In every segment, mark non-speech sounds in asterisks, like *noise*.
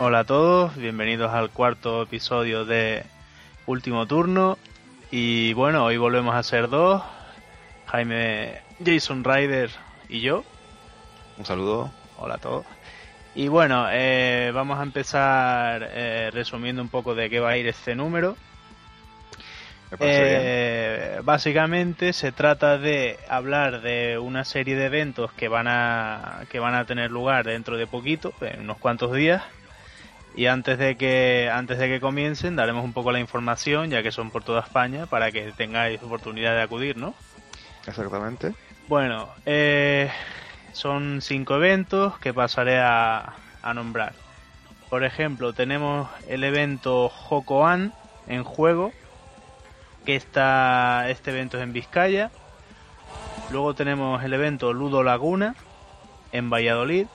Hola a todos, bienvenidos al cuarto episodio de Último Turno. Y bueno, hoy volvemos a ser dos, Jaime, Jason Ryder y yo. Un saludo. Hola a todos. Y bueno, eh, vamos a empezar eh, resumiendo un poco de qué va a ir este número. Eh, básicamente se trata de hablar de una serie de eventos que van a que van a tener lugar dentro de poquito, en unos cuantos días. Y antes de que antes de que comiencen daremos un poco la información, ya que son por toda España, para que tengáis oportunidad de acudir, ¿no? Exactamente. Bueno, eh, son cinco eventos que pasaré a, a nombrar. Por ejemplo, tenemos el evento Jocoan en juego, que está, este evento es en Vizcaya. Luego tenemos el evento Ludo Laguna en Valladolid.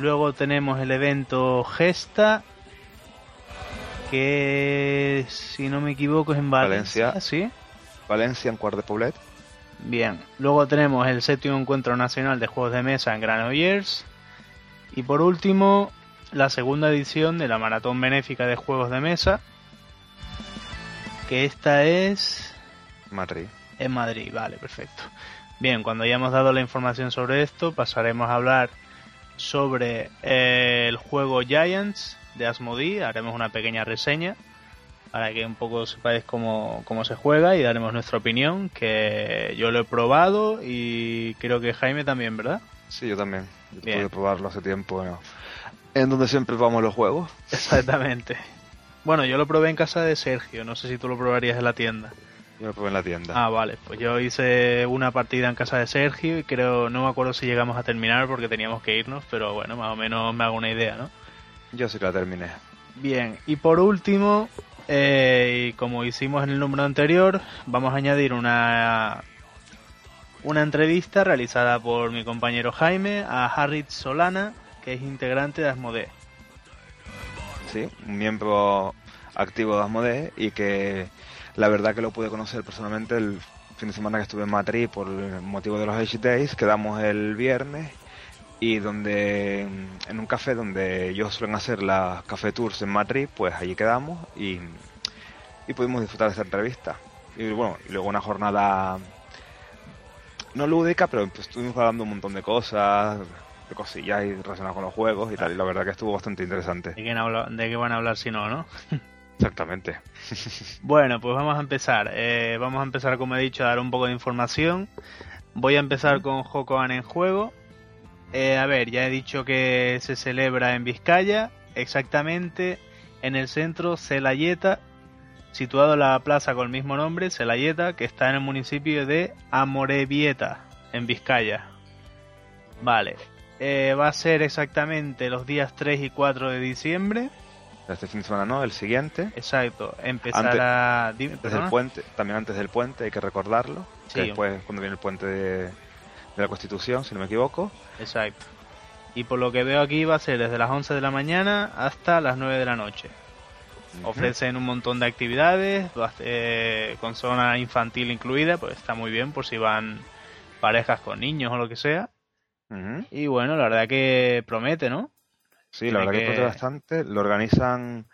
Luego tenemos el evento Gesta, que si no me equivoco es en Valencia. Valencia. ¿sí? Valencia en Cuart de Poblet. Bien, luego tenemos el séptimo encuentro nacional de juegos de mesa en Granollers. Y por último, la segunda edición de la maratón benéfica de juegos de mesa. Que esta es Madrid. en Madrid, vale, perfecto. Bien, cuando hayamos dado la información sobre esto, pasaremos a hablar sobre eh, el juego Giants de Asmodee. Haremos una pequeña reseña para que un poco sepáis cómo, cómo se juega y daremos nuestra opinión, que yo lo he probado y creo que Jaime también, ¿verdad? Sí, yo también. Yo Bien. pude probarlo hace tiempo. En donde siempre vamos los juegos. Exactamente. Bueno, yo lo probé en casa de Sergio, no sé si tú lo probarías en la tienda. Yo lo probé en la tienda. Ah, vale, pues yo hice una partida en casa de Sergio y creo, no me acuerdo si llegamos a terminar porque teníamos que irnos, pero bueno, más o menos me hago una idea, ¿no? Yo sí que la terminé. Bien, y por último, eh, y como hicimos en el número anterior, vamos a añadir una una entrevista realizada por mi compañero Jaime a Harrit Solana, que es integrante de Asmodee. Sí, un miembro activo de Asmodee y que la verdad que lo pude conocer personalmente el fin de semana que estuve en Madrid por el motivo de los Age Days. Quedamos el viernes y donde en un café donde ellos suelen hacer las café tours en Madrid, pues allí quedamos y, y pudimos disfrutar de esta entrevista. Y bueno, luego una jornada no lúdica, pero pues, estuvimos hablando un montón de cosas, de cosillas y relacionadas con los juegos y tal, y la verdad que estuvo bastante interesante. ¿De qué, habla- de qué van a hablar si no, no? *laughs* Exactamente. *laughs* Bueno, pues vamos a empezar. Eh, vamos a empezar, como he dicho, a dar un poco de información. Voy a empezar con Jokoan en juego. Eh, a ver, ya he dicho que se celebra en Vizcaya, exactamente en el centro Celayeta, situado en la plaza con el mismo nombre, Celayeta, que está en el municipio de Amorebieta, en Vizcaya. Vale, Eh, va a ser exactamente los días 3 y 4 de diciembre. Este fin de semana no, el siguiente. Exacto, empezará... dime, Desde perdona. el puente, también antes del puente, hay que recordarlo. Sí. Que después, cuando viene el puente de, de la Constitución, si no me equivoco. Exacto. Y por lo que veo aquí va a ser desde las 11 de la mañana hasta las 9 de la noche. Ofrecen un montón de actividades, eh, con zona infantil incluida, pues está muy bien por si van parejas con niños o lo que sea. Y bueno, la verdad que promete, ¿no? Sí, Tiene la verdad que, que- bastante. Lo organizan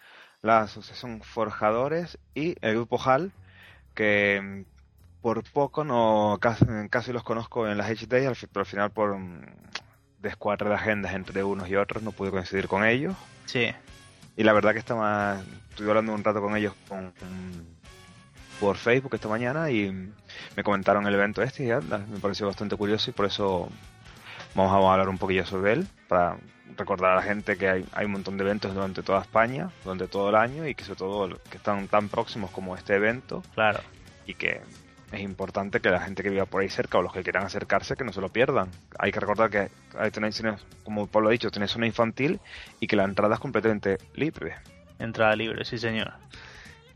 la Asociación Forjadores y el Grupo HAL, que mm, por poco no casi, casi los conozco en las fi- pero al final por mm, descuadre de agendas entre unos y otros no pude coincidir con ellos. Sí, Y la verdad que estaba, estuve hablando un rato con ellos con, con- por Facebook esta mañana y me comentaron el evento este y anda, me pareció bastante curioso y por eso vamos a hablar un poquillo sobre él para recordar a la gente que hay, hay un montón de eventos durante toda España, durante todo el año y que sobre todo que están tan próximos como este evento claro. y que es importante que la gente que viva por ahí cerca o los que quieran acercarse que no se lo pierdan. Hay que recordar que ahí tenéis, como Pablo ha dicho, tenéis zona infantil y que la entrada es completamente libre. Entrada libre, sí señor.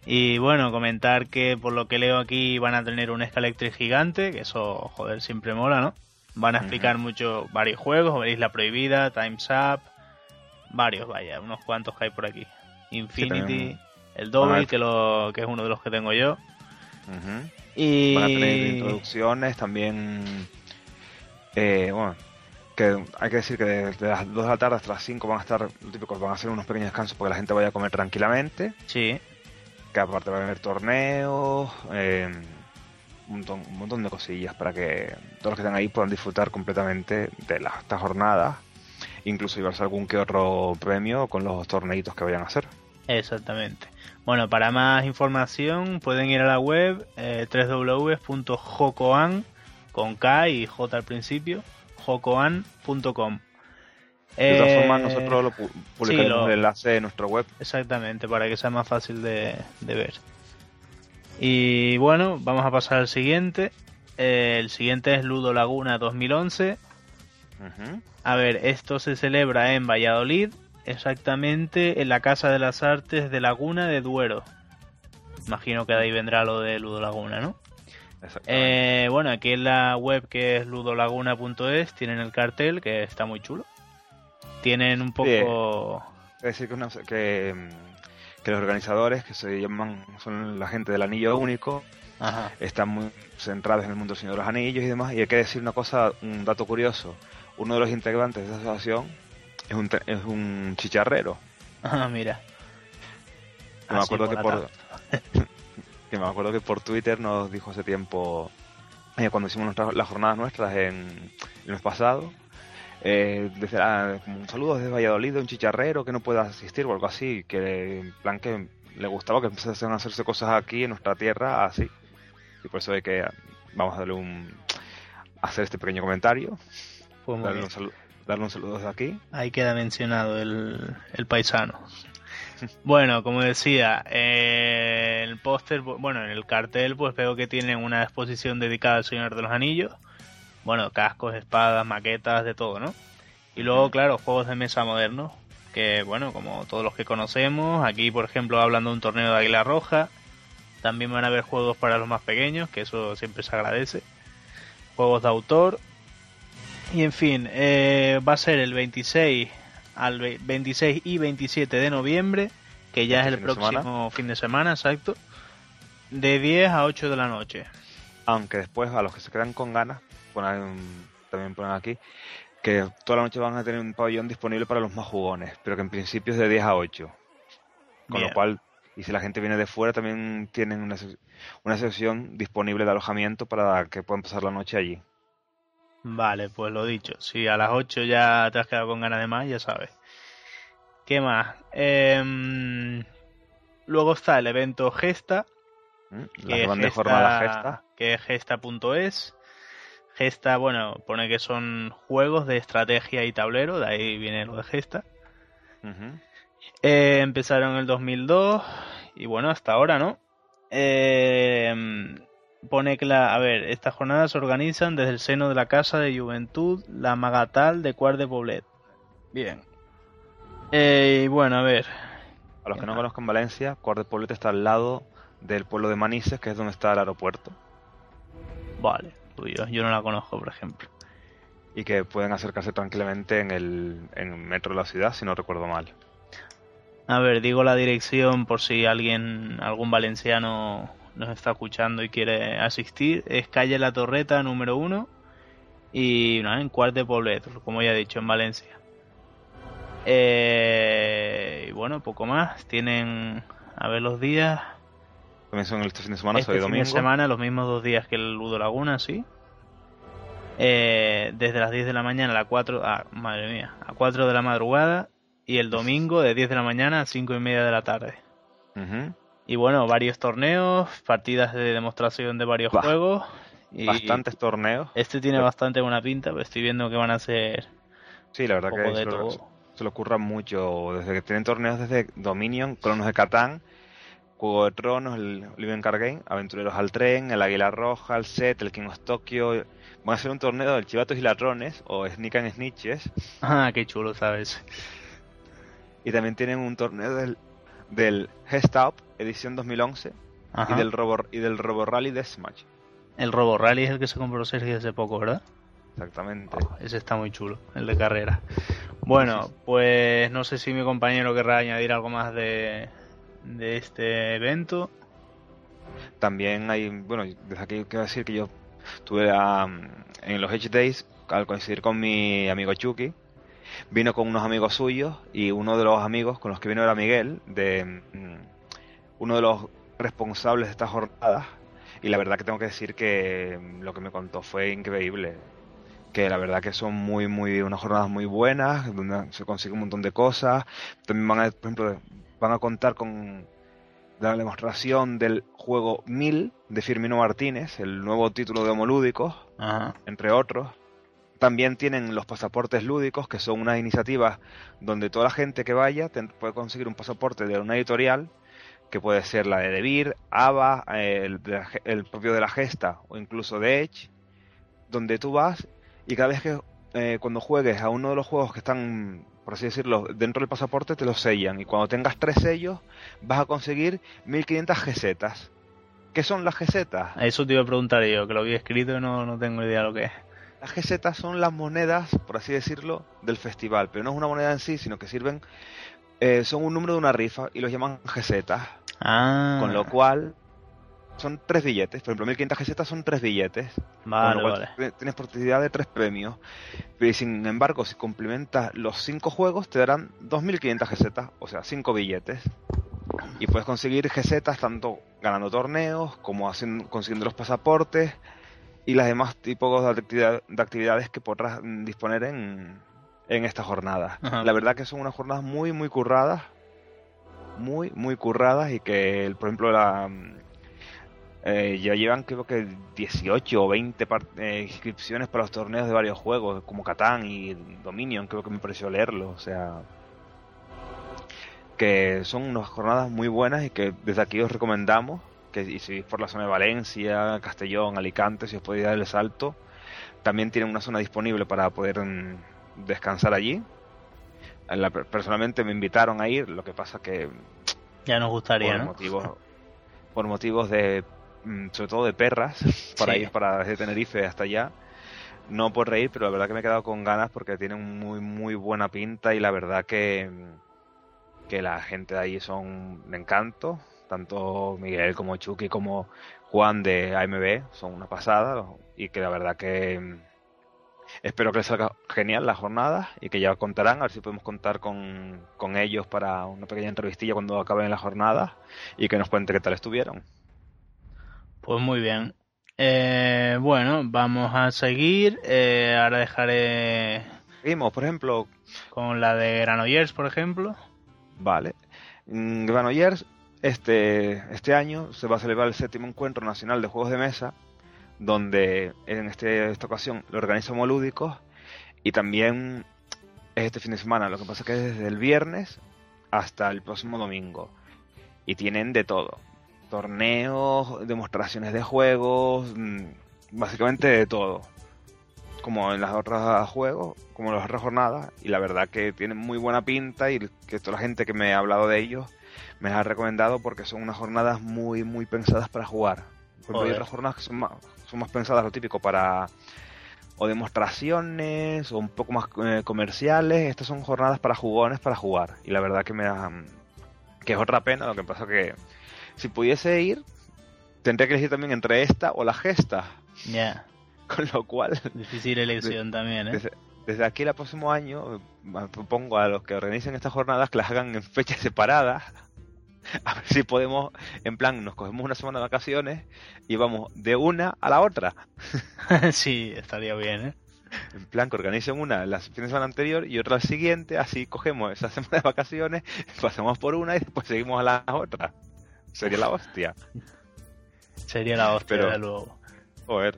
Y bueno, comentar que por lo que leo aquí van a tener un Electric gigante, que eso, joder, siempre mola, ¿no? Van a explicar mucho, varios juegos, veréis La Prohibida, Time's Up, varios, vaya, unos cuantos que hay por aquí. Infinity, el Double, que, lo, que es uno de los que tengo yo. Y... Van a tener introducciones, también, eh, bueno, que hay que decir que desde las 2 de la tarde hasta las 5 van a estar, lo típico, van a hacer unos pequeños descansos porque la gente vaya a comer tranquilamente. Sí. Que aparte van a haber torneos, eh, un, montón, un montón de cosillas para que todos los que están ahí puedan disfrutar completamente de la, esta jornada. Incluso llevarse algún que otro premio con los torneitos que vayan a hacer. Exactamente. Bueno, para más información pueden ir a la web eh, www.jocoan con K y J al principio, jocoan.com. De todas Eh, formas, nosotros lo pu- publicaremos lo- el enlace en nuestra web. Exactamente, para que sea más fácil de, de ver. Y bueno, vamos a pasar al siguiente. Eh, el siguiente es Ludo Laguna 2011. Ujú. A ver, esto se celebra en Valladolid, exactamente en la Casa de las Artes de Laguna de Duero. Imagino que de ahí vendrá lo de Ludo Laguna, ¿no? Eh, bueno, aquí en la web que es ludolaguna.es tienen el cartel que está muy chulo. Tienen un poco... Es decir, que, una- que, mm, que los organizadores, que se llaman, son la gente del Anillo Único, Ajá. están muy centrados en el mundo del Señor de los Anillos y demás. Y hay que decir una cosa, un dato curioso. Uno de los integrantes de esa asociación es un, es un chicharrero. Ah, mira. Que me acuerdo que por, *laughs* que me acuerdo que por Twitter nos dijo hace tiempo, eh, cuando hicimos nuestras, las jornadas nuestras en el mes pasado, eh, ah, como un saludo desde Valladolid de un chicharrero que no pueda asistir o algo así, que en plan que le gustaba que empezasen a hacerse cosas aquí en nuestra tierra así. Y por eso hay que vamos a darle un hacer este pequeño comentario, Pues darle un, saludo, darle un saludo desde aquí. Ahí queda mencionado el, el paisano. Bueno, como decía, eh, el póster, bu- bueno, en el cartel pues veo que tienen una exposición dedicada al Señor de los Anillos. Bueno, cascos, espadas, maquetas, de todo, ¿no? Y luego, claro, juegos de mesa modernos, que bueno, como todos los que conocemos, aquí por ejemplo hablando de un torneo de Águila Roja, también van a haber juegos para los más pequeños, que eso siempre se agradece. Juegos de autor. Y en fin, eh, va a ser el 26 al ve- 26 y 27 de noviembre, que ya es Este el fin de semana. próximo fin de semana, exacto, de 10 a 8 de la noche. Aunque después a los que se quedan con ganas, ponen, también ponen aquí, que toda la noche van a tener un pabellón disponible para los más jugones, pero que en principio es de 10 a 8. Con Bien. lo cual, y si la gente viene de fuera, también tienen una, una sección disponible de alojamiento para que puedan pasar la noche allí. Vale, pues lo dicho. Si a las 8 ya te has quedado con ganas de más, ya sabes. ¿Qué más? Em, luego está el evento Gesta, ¿Mm? que es Gesta- gesta. que es gesta.es. Gesta, bueno, pone que son juegos de estrategia y tablero, de ahí viene lo de Gesta. Eh, empezaron en el 2002 y bueno, hasta ahora, ¿no? Eh, pone que la, a ver, estas jornadas se organizan desde el seno de la Casa de Juventud La Magatal de Cuart de Poblet. Bien. Eh, y bueno, a ver. A los que no conozcan Valencia, Cuart de Poblet está al lado del pueblo de Manises, que es donde está el aeropuerto, Vale, yo, no la conozco, por ejemplo. y que pueden acercarse tranquilamente en el, en el metro de la ciudad, si no recuerdo mal. A ver, digo la dirección por si alguien, algún valenciano nos está escuchando y quiere asistir. Es calle La Torreta número 1 y nada, en Cuart de Poblet, como ya he dicho, en Valencia. Eh, y bueno, poco más. Tienen, a ver los días. Comienzan este fin de semana, este sábado y fin domingo. de semana, los mismos dos días que el Ludo Laguna, sí. Eh, desde las 10 de la mañana a las 4, ah, madre mía, a 4 de la madrugada y el domingo de 10 de la mañana a 5 y media de la tarde. Ujú. Y bueno, varios torneos, partidas de demostración de varios Bah, juegos. Y Bastantes torneos. Este tiene bastante buena pinta, pero estoy viendo que van a ser Sí, la verdad que se lo, se lo ocurran mucho. Desde que tienen torneos desde Dominion, Cronos de Catán, Juego de Tronos, el Living Card Game, Aventureros al Tren, el Águila Roja, el Set, el King of Tokyo. Van a hacer un torneo del Chivatos y Ladrones o Sneak and Snitches. Ah, qué chulo, ¿sabes? Y también tienen un torneo del, del Up edición 2011 Ajá. y del, Robo, y del Robo Rally Deathmatch. El Robo Rally es el que se compró Sergio hace poco, ¿verdad? Exactamente. Oh, ese está muy chulo, el de carrera. Bueno, pues no sé si mi compañero querrá añadir algo más de, de este evento. También hay, bueno, desde aquí quiero decir que yo tuve la, mm, en los H Days al coincidir con mi amigo Chucky, vino con unos amigos suyos y uno de los amigos con los que vino era Miguel, de mm, uno de los responsables de esta jornada. Y la verdad que tengo que decir que mm, lo que me contó fue increíble. Que la verdad que son muy, muy, unas jornadas muy buenas, donde se consigue un montón de cosas. También van a, por ejemplo, van a contar con la demostración del juego 1000 de Firmino Martínez, el nuevo título de Homolúdicos, Ajá. entre otros. También tienen los pasaportes lúdicos, que son unas iniciativas donde toda la gente que vaya puede conseguir un pasaporte de una editorial, que puede ser la de Debir, el, de la Ge- el propio de la Gesta o incluso de Edge, donde tú vas y cada vez que eh, cuando juegues a uno de los juegos que están, por así decirlo, dentro del pasaporte, te los sellan. Y cuando tengas tres sellos, vas a conseguir 1500 gesetas. ¿Qué son las gesetas? Eso te iba a preguntar yo, que lo había escrito y no, no tengo idea de lo que es. Las gesetas son las monedas, por así decirlo, del festival, pero no es una moneda en sí, sino que sirven, eh, son un número de una rifa y los llaman gesetas, Ah, con lo cual son tres billetes, por ejemplo, 1500 gesetas son tres billetes, vale, con lo cual vale. tienes posibilidad de tres premios, pero sin embargo, si complementas los cinco juegos, te darán 2500 gesetas, o sea, cinco billetes. Y puedes conseguir gesetas tanto ganando torneos como haciendo, consiguiendo los pasaportes y las demás tipos de, actividad- de actividades que podrás disponer en, en esta jornada. Ajá. La verdad que son unas jornadas muy, muy curradas, muy, muy curradas y que, por ejemplo, la... eh, ya llevan creo que 18 o 20 par- eh, inscripciones para los torneos de varios juegos, como Catán y Dominion, creo que me pareció leerlo, o sea que son unas jornadas muy buenas y que desde aquí os recomendamos que y si por la zona de Valencia, Castellón, Alicante, si os podéis dar el salto, también tienen una zona disponible para poder mm, descansar allí. La- personalmente me invitaron a ir, lo que pasa que Ya nos gustaría, por ¿no? motivos por motivos de sobre todo de perras *laughs* para Sí. ir para desde Tenerife hasta allá no por reír pero la verdad que me he quedado con ganas porque tienen muy muy buena pinta y la verdad que mm, que la gente de ahí son de encanto tanto Miguel como Chucky como Juan de AMB son una pasada y que la verdad que mm, espero que les salga genial la jornada y que ya contarán, a ver si podemos contar con, con ellos para una pequeña entrevistilla cuando acaben la jornada y que nos cuente qué tal estuvieron. Pues muy bien. Eh, bueno, vamos a seguir. Eh, ahora dejaré Seguimos, por ejemplo, con la de Granollers, por ejemplo. vale, en Granollers este, este año se va a celebrar el séptimo encuentro nacional de juegos de mesa donde en este, esta ocasión lo organiza Molúdicos y también es este fin de semana, lo que pasa que es desde el viernes hasta el próximo domingo y tienen de todo, torneos, demostraciones de juegos, mm, básicamente de todo, como en las otras juegos, como en las otras jornadas y la verdad que tienen muy buena pinta y que toda la gente que me ha hablado de ellos me las ha recomendado porque son unas jornadas muy muy pensadas para jugar. Por ejemplo, hay otras jornadas que son más, son más pensadas lo típico para o demostraciones o un poco más eh, comerciales. Estas son jornadas para jugones para jugar. Y la verdad que me da que es otra pena. Lo que pasa que si pudiese ir, tendría que elegir también entre esta o la gesta. Ya, *laughs* Con lo cual, difícil elección también, ¿eh? desde, desde aquí el próximo año propongo a los que organicen estas jornadas que las hagan en fechas separadas. *laughs* A ver si podemos, en plan, nos cogemos una semana de vacaciones y vamos de una a la otra. *laughs* sí, estaría bien, ¿eh? En plan, que organicen una la fin de semana anterior y otra la siguiente, así cogemos esa semana de vacaciones, pasamos por una y después seguimos a la otra. Sería la hostia. Sería la hostia, Pero- desde luego. Joder.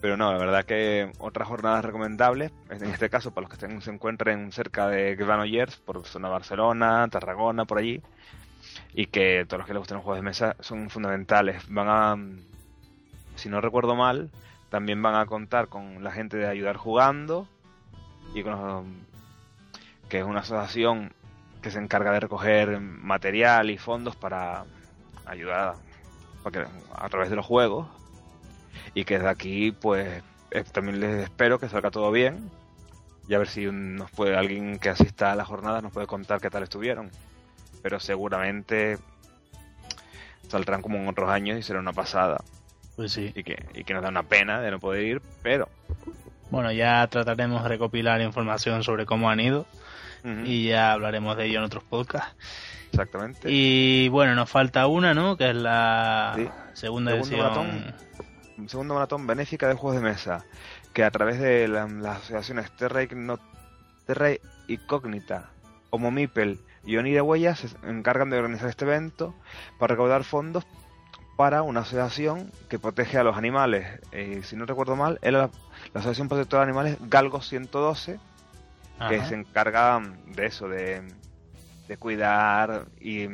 Pero no, la verdad que otras jornadas recomendables, en este caso para los que se encuentren cerca de Granollers, por zona Barcelona, Tarragona, por allí, y que todos los que les gusten los juegos de mesa son fundamentales. Van a, si no recuerdo mal, también van a contar con la gente de Ayudar Jugando, y con los- que es una asociación que se encarga de recoger material y fondos para ayudar porque, a través de los juegos y que desde aquí pues eh, también les espero que salga todo bien y a ver si nos puede alguien que asista a la jornada nos puede contar qué tal estuvieron pero seguramente saldrán como en otros años y será una pasada Pues sí. y que, y que nos da una pena de no poder ir pero Bueno, ya trataremos de recopilar información sobre cómo han ido y ya hablaremos de ello en otros podcasts. Exactamente. Y bueno, nos falta una, ¿no? Que es la Sí. segunda Segundo maratón. Un segundo maratón benéfica de juegos de mesa, que a través de la- las asociaciones Terra, Igno- Terra Incógnita, y Oni de Huellas se encargan de organizar este evento para recaudar fondos para una asociación que protege a los animales. Eh, si no recuerdo mal, era la, la Asociación Protectora de Animales Galgo 112, que se encarga de eso, de, de cuidar y,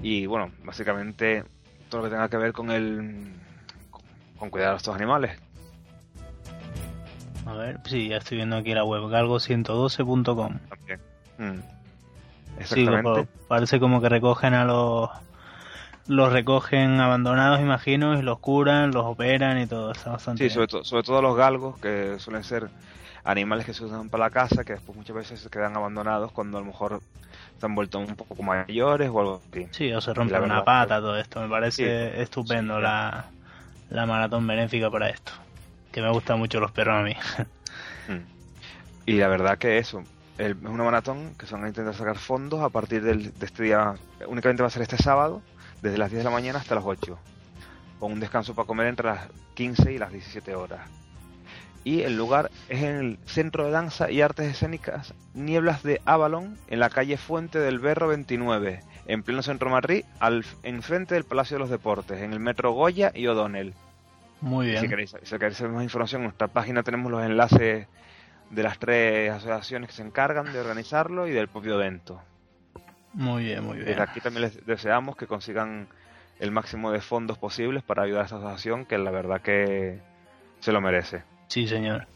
y bueno, básicamente todo lo que tenga que ver con el con cuidar a estos animales. A ver, sí, ya estoy viendo aquí la web, galgo112.com. También. Mm. Sí, Exactamente. pues, parece como que recogen a los los recogen abandonados, imagino, y los curan, los operan y todo. Está bastante Sí, sobre, todo sobre todo los galgos, que suelen ser animales que se usan para la casa, que después muchas veces se quedan abandonados cuando a lo mejor se han vuelto un poco mayores o algo así. Sí, o se rompe La una pata, todo esto. Me parece Sí, estupendo sí, la, la maratón benéfica para esto. Que me gustan mucho los perros a mí. *laughs* Mm. Y la verdad que eso, es una maratón que se van a intentar sacar fondos a partir del- de este día, únicamente va a ser este sábado, desde las 10 de la mañana hasta las 8, con un descanso para comer entre las 15 y las 17 horas. Y el lugar es en el Centro de Danza y Artes Escénicas Nieblas de Avalon, en la calle Fuente del Berro 29, en pleno centro de Madrid, al, enfrente del Palacio de los Deportes, en el metro Goya y O'Donnell. Muy bien. Si queréis, si queréis saber más información, en nuestra página tenemos los enlaces de las tres asociaciones que se encargan de organizarlo y del propio evento. Muy bien, muy bien. Desde aquí también les deseamos que consigan el máximo de fondos posibles para ayudar a esta asociación, que la verdad que se lo merece. Sí, señor.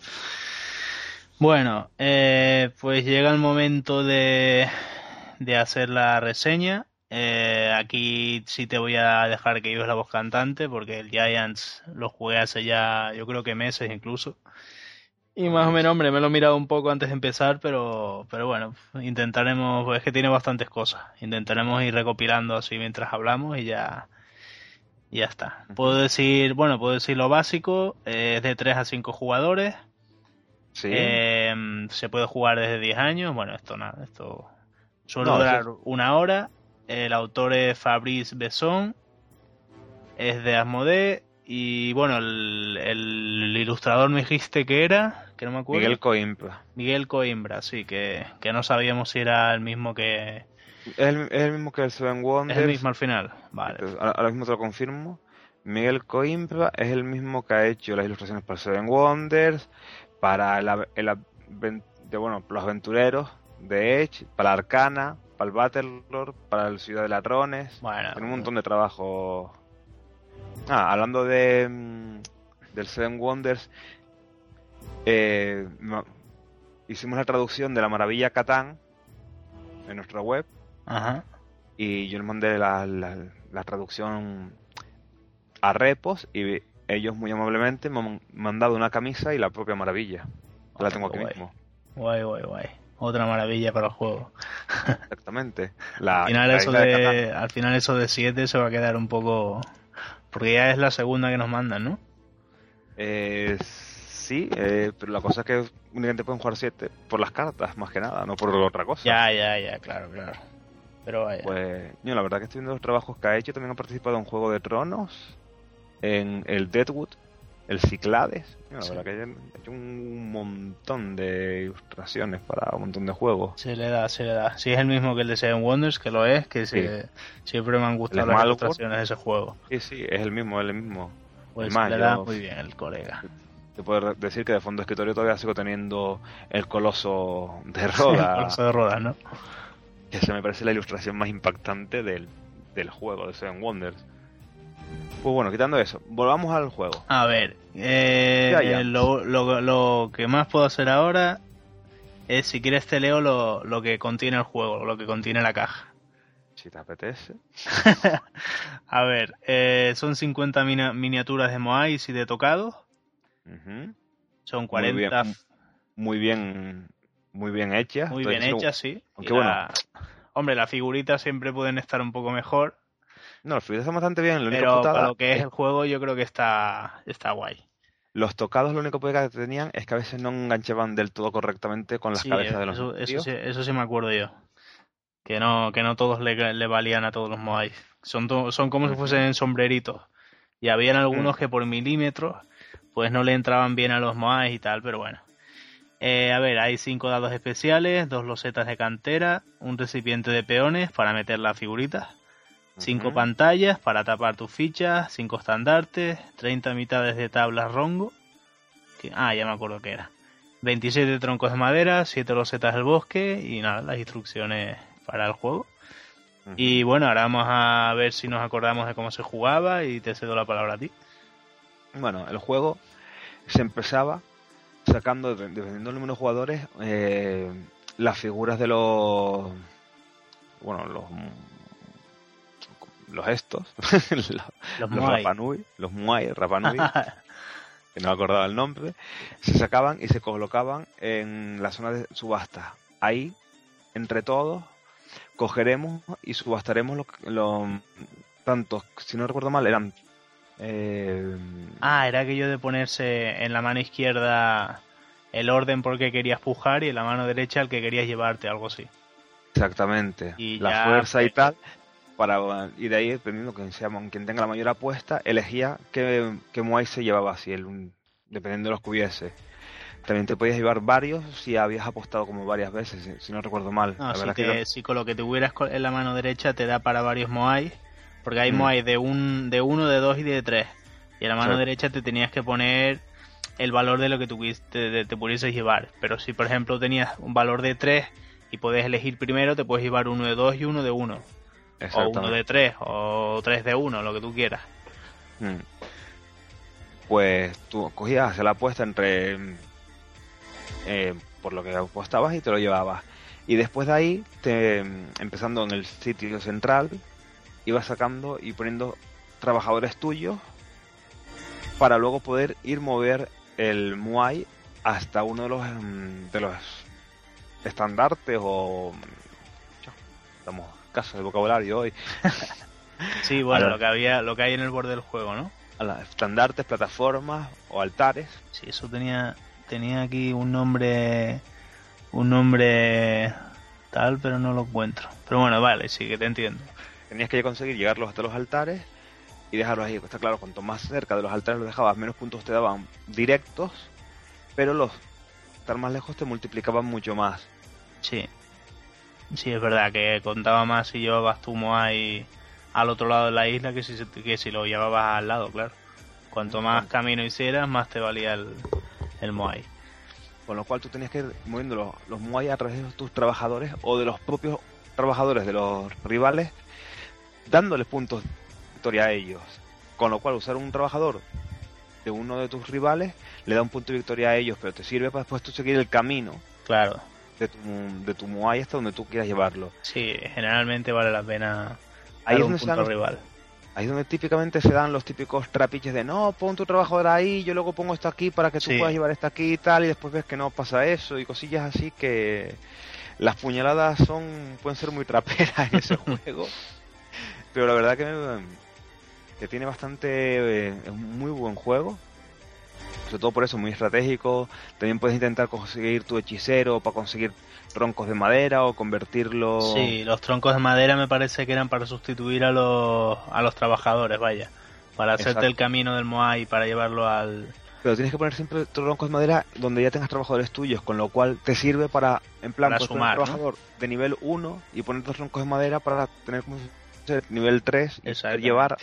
Bueno, eh, pues llega el momento de, de hacer la reseña. Eh, aquí sí te voy a dejar que lleves la voz cantante porque el Giants lo jugué hace ya, yo creo que meses incluso. Y más o menos, hombre, me lo he mirado un poco antes de empezar, pero, pero bueno, intentaremos, pues es que tiene bastantes cosas. Intentaremos ir recopilando así mientras hablamos y ya, y ya está. Puedo decir, bueno, puedo decir lo básico, eh, es de 3 a 5 jugadores. Sí, Eh, se puede jugar desde 10 años. Bueno, esto nada, esto suele No, durar eso una hora. El autor es Fabrice Besson, es de Asmodee. Y bueno, el, el ilustrador me dijiste que era, que no me acuerdo. Miguel Coimbra. Miguel Coimbra, sí, que, que no sabíamos si era el mismo que. Es el, es el mismo que el Seven Es Wonders. el mismo al final. Vale. Entonces, ahora, mismo te lo confirmo. Miguel Coimbra es el mismo que ha hecho las ilustraciones para Seven Wonders, para el, de, bueno, los aventureros de Edge, para Arcana, para el Battlelord, para el Ciudad de Ladrones. Bueno, Tiene un montón de trabajo. Ah, hablando de mm, del Seven Wonders, eh, hicimos la traducción de la maravilla Catán en nuestra web Ajá. y yo les mandé la, la- la traducción a repos y ellos muy amablemente me han mandado una camisa y la propia maravilla. la tengo aquí Guay. mismo. Guay, guay, guay. Otra maravilla para el juego. Exactamente. *laughs* La, al final eso de al final eso de 7 se va a quedar un poco porque ya es la segunda que nos mandan, ¿no? Eh, sí, eh, pero la cosa es que únicamente pueden jugar 7 por las cartas, más que nada, no por otra cosa. Ya, ya, ya, claro, claro. Pero vaya. Pues, yo la verdad que estoy viendo los trabajos que ha hecho. También ha participado en Juego de Tronos, en el Deadwood, el Ciclades. Yo, la Sí. verdad que ha hecho un montón de ilustraciones para un montón de juegos. Se le da, se le da. Si es el mismo que el de Seven Wonders, que lo es, que se- siempre me han gustado El las ilustraciones de ese juego. Sí, sí, es el mismo, es el mismo. Pues se le da yo- muy bien el colega. Te puedo decir que de fondo de escritorio todavía sigo teniendo el coloso de *laughs* El Roda, coloso de rodas, ¿no? que se me parece la ilustración más impactante del, del juego de Seven Wonders. Pues bueno, quitando eso, volvamos al juego. A ver, eh, Ya, ya. Lo, lo- lo que más puedo hacer ahora es, si quieres te leo lo, lo que contiene el juego, lo que contiene la caja. *laughs* Si te apetece. *laughs* A ver, eh, son 50 mina- miniaturas de Moais y de tocados. Ujú. Son Muy 40 bien, muy bien, muy bien hechas. muy bien hechas, sí. aunque bueno. Hombre, las figuritas siempre pueden estar un poco mejor, No, los figuras están bastante bien. Lo pero para lo que es es- el juego yo creo que está, está guay. Los tocados lo único que tenían es que a veces no enganchaban del todo correctamente con las Sí, cabezas de los eso, eso, sí, eso sí me acuerdo yo. Que no, que no todos le, le valían a todos los Moai. Son, to- son como si fuesen sombreritos. Y habían algunos Mm. que por milímetros pues no le entraban bien a los Moai y tal, pero bueno. Eh, a ver, hay cinco dados especiales, dos losetas de cantera, un recipiente de peones para meter las figuritas, cinco Ujú. pantallas para tapar tus fichas, cinco estandartes, 30 mitades de tablas rongo. que- ah, ya me acuerdo que era. 27 troncos de madera, 7 losetas del bosque y nada, las instrucciones para el juego. Y bueno, ahora vamos a ver si nos acordamos de cómo se jugaba y te cedo la palabra a ti. Bueno, el juego se empezaba sacando, de- dependiendo del número de jugadores, eh, las figuras de los. Bueno, los. Los estos. *laughs* los, Los los. Rapanui. Los Muay, Rapanui. *laughs* que no me acordaba el nombre. Se sacaban y se colocaban en la zona de subasta. Ahí, entre todos, cogeremos y subastaremos los. Lo, tantos, si no recuerdo mal, eran. eh, ah, era aquello de ponerse en la mano izquierda el orden por qué querías pujar y en la mano derecha el que querías llevarte, algo así. Exactamente. Y la ya, fuerza y tal. Para, y de ahí, dependiendo que sea quien tenga la mayor apuesta, elegía qué, qué Muay se llevaba, si el, dependiendo de los que hubiese. También te podías llevar varios si habías apostado como varias veces, si, si no recuerdo mal. No, la si, te- que si con lo que tuvieras en la mano derecha te da para varios Moai, porque hay Mm. Moai de un, de uno, de dos y de tres. Y en la mano Sí. derecha te tenías que poner el valor de lo que tuvies- te, te, te pudieses llevar. Pero si por ejemplo tenías un valor de tres y puedes elegir primero, te puedes llevar uno de dos y uno de uno. O uno de tres, o tres de uno, lo que tú quieras. Mm. Pues tú cogías la apuesta entre eh, por lo que apostabas y te lo llevabas. Y después de ahí, te, empezando en el sitio central, ibas sacando y poniendo trabajadores tuyos para luego poder ir mover el Muay hasta uno de los mm, de los estandartes o mm, casos de vocabulario hoy *laughs* Sí, bueno, Ahora- lo que había, lo que hay en el borde del juego, ¿no? a las estandartes, plataformas o altares Sí, eso tenía, tenía aquí un nombre, un nombre tal, pero no lo encuentro. Pero bueno, vale, sí que te entiendo. tenías que conseguir llegarlos hasta los altares y dejarlos ahí. Está claro, cuanto más cerca de los altares los dejabas, menos puntos te daban directos, pero los estar más lejos te multiplicaban mucho más. Sí. Sí, es verdad que contaba más si llevabas tu Moai al otro lado de la isla que si, se- que si lo llevabas al lado, claro. Cuanto más camino hicieras, más te valía el, el Moai. Con lo cual tú tenías que ir moviendo los, los Muay a través de tus trabajadores o de los propios trabajadores de los rivales, dándoles puntos de victoria a ellos. Con lo cual usar un trabajador de uno de tus rivales le da un punto de victoria a ellos, pero te sirve para después tú seguir el camino Claro. De tu, de tu Muay hasta donde tú quieras llevarlo. Sí, generalmente vale la pena Ahí es donde punto dan rival. Ahí es donde típicamente se dan los típicos trapiches de no, pon tu trabajador ahí, yo luego pongo esto aquí para que tú Sí. puedas llevar esto aquí y tal, y después ves que no pasa eso y cosillas así que las puñaladas son pueden ser muy traperas en ese *laughs* juego. Pero la verdad que, me- que tiene bastante eh, es un muy buen juego. Sobre todo por eso, muy estratégico. También puedes intentar conseguir tu hechicero para conseguir troncos de madera o convertirlo. Sí, los troncos de madera me parece que eran para sustituir a los, a los trabajadores, vaya. Para hacerte Exacto. el camino del Moai para llevarlo al... Pero tienes que poner siempre troncos de madera donde ya tengas trabajadores tuyos, con lo cual te sirve para, en plan, Para sumar, poner un trabajador de nivel 1 y poner dos troncos de madera para tener como nivel 3 y llevar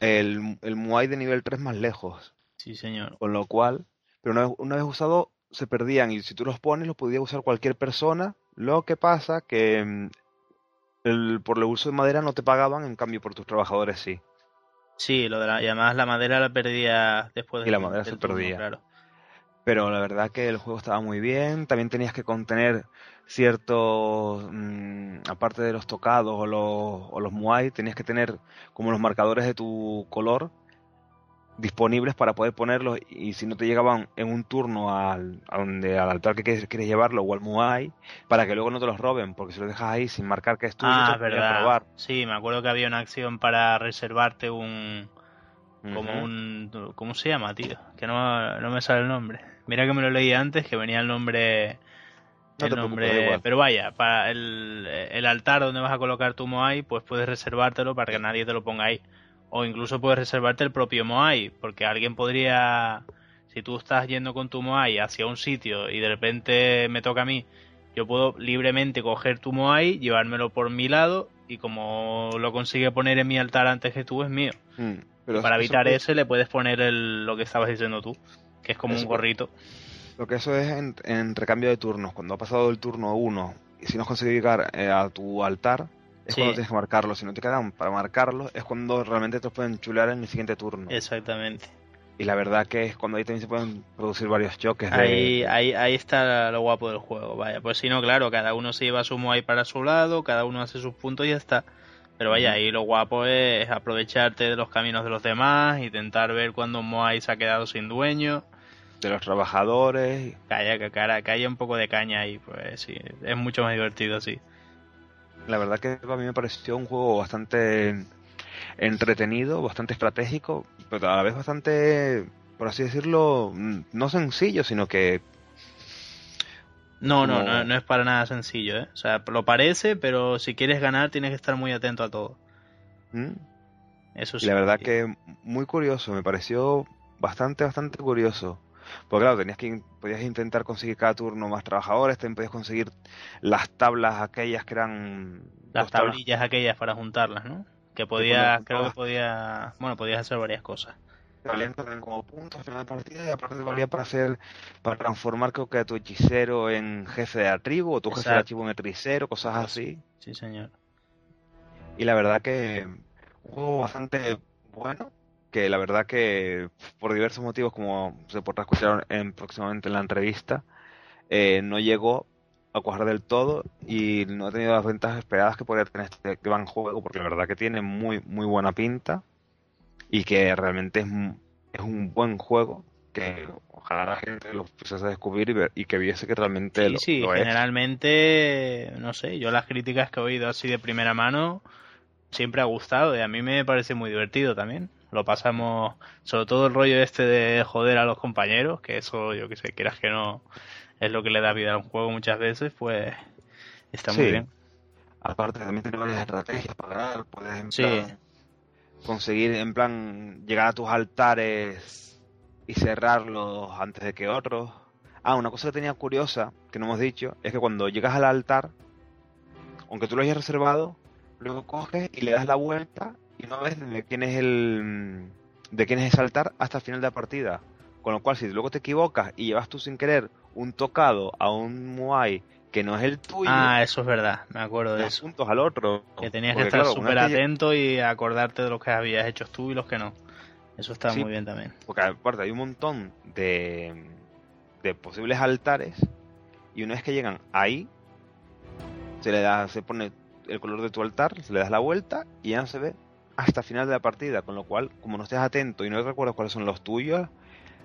el, el Muay de nivel 3 más lejos. Sí, señor. Con lo cual, pero una vez, una vez usado, se perdían y si tú los pones, los podía usar cualquier persona. Lo que pasa que mm, el, por el uso de madera no te pagaban, en cambio por tus trabajadores sí. Sí, lo de la, y además la madera la perdía después Y la madera se turno, perdía. claro. pero la verdad que el juego estaba muy bien. También tenías que contener ciertos, mm, aparte de los tocados o los, o los muay, tenías que tener como los marcadores de tu color disponibles para poder ponerlos y si no te llegaban en un turno al, a donde, al altar que quieres, quieres llevarlo o al muay, para que luego no te los roben, porque si los dejas ahí sin marcar que es tuyo, Ah, te verdad. robar. Sí, me acuerdo que había una acción para reservarte un, como un... ¿Cómo se llama, tío? Que no, no me sale el nombre. Mira que me lo leí antes, que venía el nombre... el nombre... Pero vaya, para el, el, altar donde vas a colocar tu Moai, pues puedes reservártelo para que nadie te lo ponga ahí. O incluso puedes reservarte el propio Moai, porque alguien podría... Si tú estás yendo con tu Moai hacia un sitio y de repente me toca a mí, yo puedo libremente coger tu Moai, llevármelo por mi lado y como lo consigue poner en mi altar antes que tú es mío. Mm para evitar ese le puedes poner el, lo que estabas diciendo tú, que es como un gorrito. Lo que eso es en, recambio de turnos. Cuando ha pasado el turno 1 y si no has conseguido llegar eh, a tu altar, es cuando tienes que marcarlo. Si no te quedan para marcarlo, es cuando realmente te los pueden chulear en el siguiente turno. Exactamente. Y la verdad que es cuando ahí también se pueden producir varios choques. Ahí, ahí, ahí está lo guapo del juego, vaya. Pues si no, claro, cada uno se lleva su Moai para su lado, cada uno hace sus puntos y ya está. Pero vaya, ahí lo guapo es aprovecharte de los caminos de los demás, intentar ver cuando Moai se ha quedado sin dueño. De los trabajadores. Calla, que cara, que haya un poco de caña ahí, pues sí, es mucho más divertido así. La verdad que a mí me pareció un juego bastante entretenido, bastante estratégico, pero a la vez bastante, por así decirlo, no sencillo, sino que no, no, no, no, es para nada sencillo, ¿eh? O sea, lo parece, pero si quieres ganar tienes que estar muy atento a todo. ¿Mm? Eso sí. la verdad que muy curioso, me pareció bastante, bastante curioso. Porque claro, tenías que podías intentar conseguir cada turno más trabajadores, también podías conseguir las tablas aquellas que eran las tablillas aquellas para juntarlas, ¿no? Que podías, creo que podía, bueno, podías hacer varias cosas valían también como puntos final de partida y aparte valía para hacer para transformar creo que a tu hechicero en jefe de la tribu o tu jefe de la tribu en hechicero, cosas así. Sí, señor. Y la verdad que un juego bastante bueno, que la verdad que por diversos motivos como se podrá escuchar en, próximamente en la entrevista, eh, no llegó a cuajar del todo y no ha tenido las ventas esperadas que podría tener este gran juego porque la verdad que tiene muy muy buena pinta y que realmente es, es un buen juego que ojalá la gente lo pusiese a descubrir y, ver, y que viese que realmente sí, lo, sí, generalmente, no sé, yo las críticas que he oído así de primera mano siempre ha gustado y a mí me parece muy divertido también. Lo pasamos, sobre todo el rollo este de joder a los compañeros, que eso, yo que sé, quieras que no, es lo que le da vida a un juego muchas veces, pues está muy bien. Aparte, también tiene varias estrategias para ganar, puedes sí conseguir en plan llegar a tus altares y cerrarlos antes de que otros. Ah, una cosa que tenía curiosa, que no hemos dicho, es que cuando llegas al altar, aunque tú lo hayas reservado, luego coges y le das la vuelta y no ves de quién es el de quién es ese altar hasta el final de la partida. Con lo cual, si luego te equivocas y llevas tú sin querer un tocado a un Muay que no es el tuyo. Ah, eso es verdad, me acuerdo de eso. puntos al otro. Que tenías que estar súper atento y acordarte de lo que habías hecho tú y los que no. Eso está muy bien también. Porque aparte hay un montón de, de posibles altares y una vez que llegan ahí, se le da, se pone el color de tu altar, se le das la vuelta y ya no se ve hasta final de la partida. Con lo cual, como no estés atento y no recuerdas cuáles son los tuyos,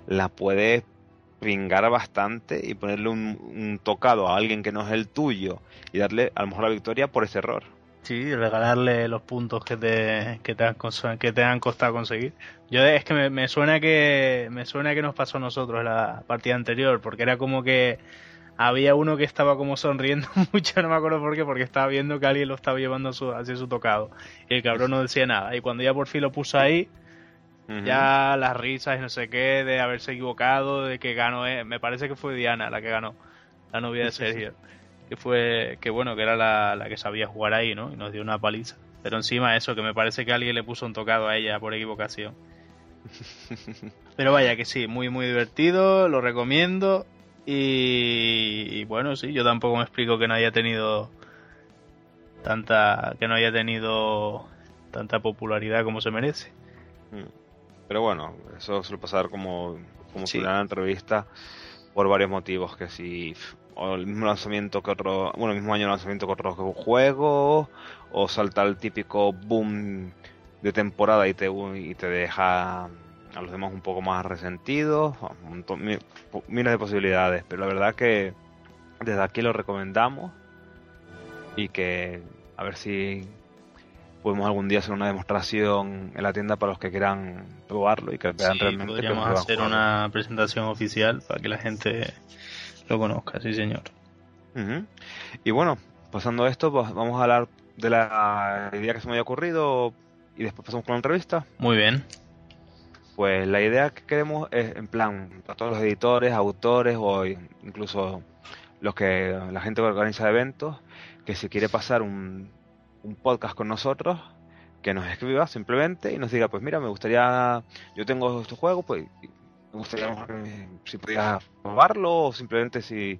la puedes pringar bastante y ponerle un, tocado a alguien que no es el tuyo y darle a lo mejor la victoria por ese error. Sí, regalarle los puntos que te, que te, han, que te han costado conseguir. Yo es que me, suena que me suena que nos pasó a nosotros la partida anterior, porque era como que había uno que estaba como sonriendo *laughs* mucho, no me acuerdo por qué, porque estaba viendo que alguien lo estaba llevando hacia su tocado. Y el cabrón no decía nada. Y cuando ya por fin lo puso ahí, ya las risas y no sé qué de haberse equivocado, de que ganó, eh, me parece que fue Diana la que ganó, la novia de Sergio. Que fue, que bueno, que era la, la, que sabía jugar ahí, ¿no? Y nos dio una paliza. Pero encima eso, que me parece que alguien le puso un tocado a ella por equivocación. *laughs* Pero vaya que sí, muy muy divertido, lo recomiendo. Y, bueno, sí, yo tampoco me explico que no haya tenido tanta que no haya tenido tanta popularidad como se merece. Mm. Pero bueno, eso suele pasar como, como sí. la entrevista por varios motivos, que si o el mismo lanzamiento que otro, bueno, el mismo año de lanzamiento que otro juego, o salta el típico boom de temporada y te, y te deja a los demás un poco más resentidos, miles de posibilidades, pero la verdad que desde aquí lo recomendamos y que a ver si podemos algún día hacer una demostración en la tienda para los que quieran probarlo y que vean realmente podríamos hacer una presentación oficial para que la gente lo conozca, sí señor. Y bueno, pasando a esto, pues vamos a hablar de la idea que se me había ocurrido y después pasamos con la entrevista. Muy bien. Pues la idea que queremos es, en plan, para todos los editores, autores o incluso los que la gente que organiza eventos, que si quiere pasar un, un podcast con nosotros, que nos escriba simplemente y nos diga, pues mira, me gustaría, yo tengo este juego, pues me gustaría si podías probarlo o simplemente si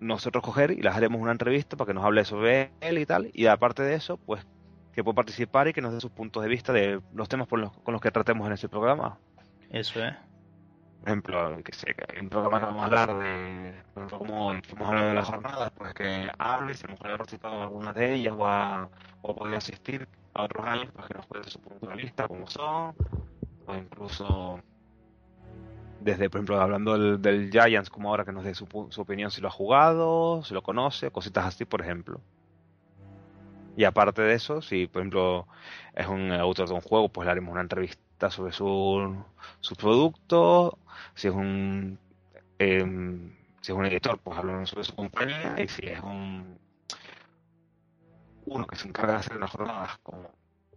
nosotros coger y les haremos una entrevista para que nos hable sobre él y tal. Y aparte de eso, pues que pueda participar y que nos dé sus puntos de vista de los temas con los que tratemos en ese programa. Eso es. Por ejemplo, que sé, que un programa que vamos a hablar de, como hemos hablado de las jornadas, pues que hable, si hemos participado en alguna de ellas o, a, o podido asistir a otros años, pues que nos cuente su punto de vista, cómo son, o incluso desde, por ejemplo, hablando del, del Giants, como ahora que nos dé su, su, opinión si lo ha jugado, si lo conoce, cositas así, por ejemplo. Y aparte de eso, si por ejemplo es un autor de un juego, pues le haremos una entrevista sobre su, su producto. Si es un em, si es un editor, pues hablaremos sobre su compañía. Y si es un uno que se encarga de hacer unas jornadas como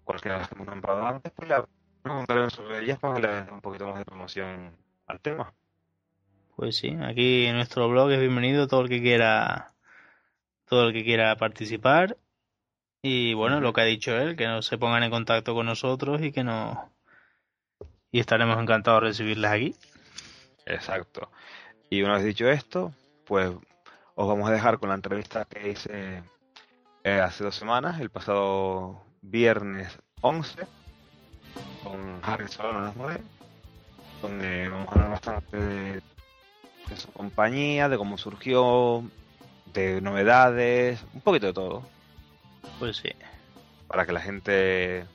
cualquiera de las que hemos nombrado antes, pues le preguntaremos sobre ellas para que le den un poquito más de promoción al tema. Pues sí, aquí en nuestro blog es bienvenido todo el que quiera todo el que quiera participar y bueno, lo que ha dicho él, que no se pongan en contacto con nosotros y que no y estaremos encantados de recibirles aquí. Exacto. Y una vez dicho esto, pues os vamos a dejar con la entrevista que hice eh, hace dos semanas, el pasado viernes 11, con Harry Solano donde vamos a hablar bastante de, su compañía, de cómo surgió, de novedades, un poquito de todo. Pues sí. Para que la gente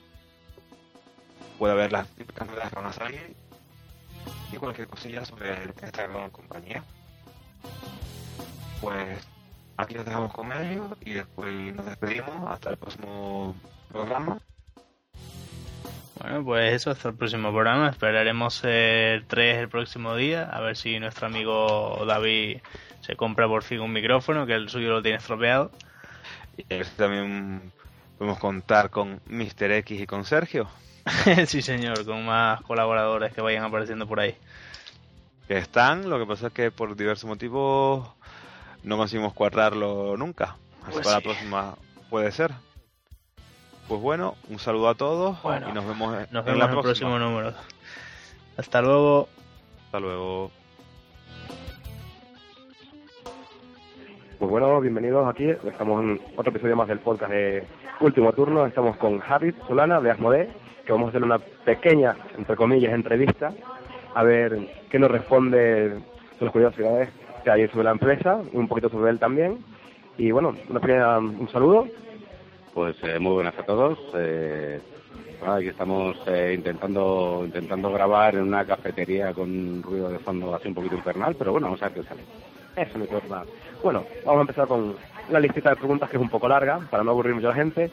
pueda ver las típicas novedades que van a salir y cualquier cosilla sobre esta gran compañía. Pues aquí nos dejamos con ellos y después nos despedimos hasta el próximo programa. Bueno, pues eso, hasta el próximo programa. Esperaremos ser tres el próximo día, a ver si nuestro amigo David se compra por fin un micrófono, que el suyo lo tiene estropeado. Y también podemos contar con Mr. X y con Sergio. *laughs* sí, señor, con más colaboradores que vayan apareciendo por ahí. Que están, lo que pasa es que por diversos motivos no conseguimos cuadrarlo nunca. Así pues para la próxima puede ser. Pues bueno, un saludo a todos y nos vemos, en, el próximo número. Hasta luego. Hasta luego. Pues bueno, bienvenidos aquí. Estamos en otro episodio más del podcast de Último Turno. Estamos con Javi Solana de Asmode, que vamos a hacer una pequeña, entre comillas, entrevista a ver qué nos responde sobre las curiosidades que hay sobre la empresa un poquito sobre él también. Y bueno, una pequeña, un saludo pues eh, muy buenas a todos. Eh, aquí estamos eh, intentando intentando grabar en una cafetería con un ruido de fondo así un poquito infernal, pero bueno, vamos a ver qué sale. Eso no importa. Bueno, vamos a empezar con la listita de preguntas que es un poco larga, para no aburrir mucho a la gente.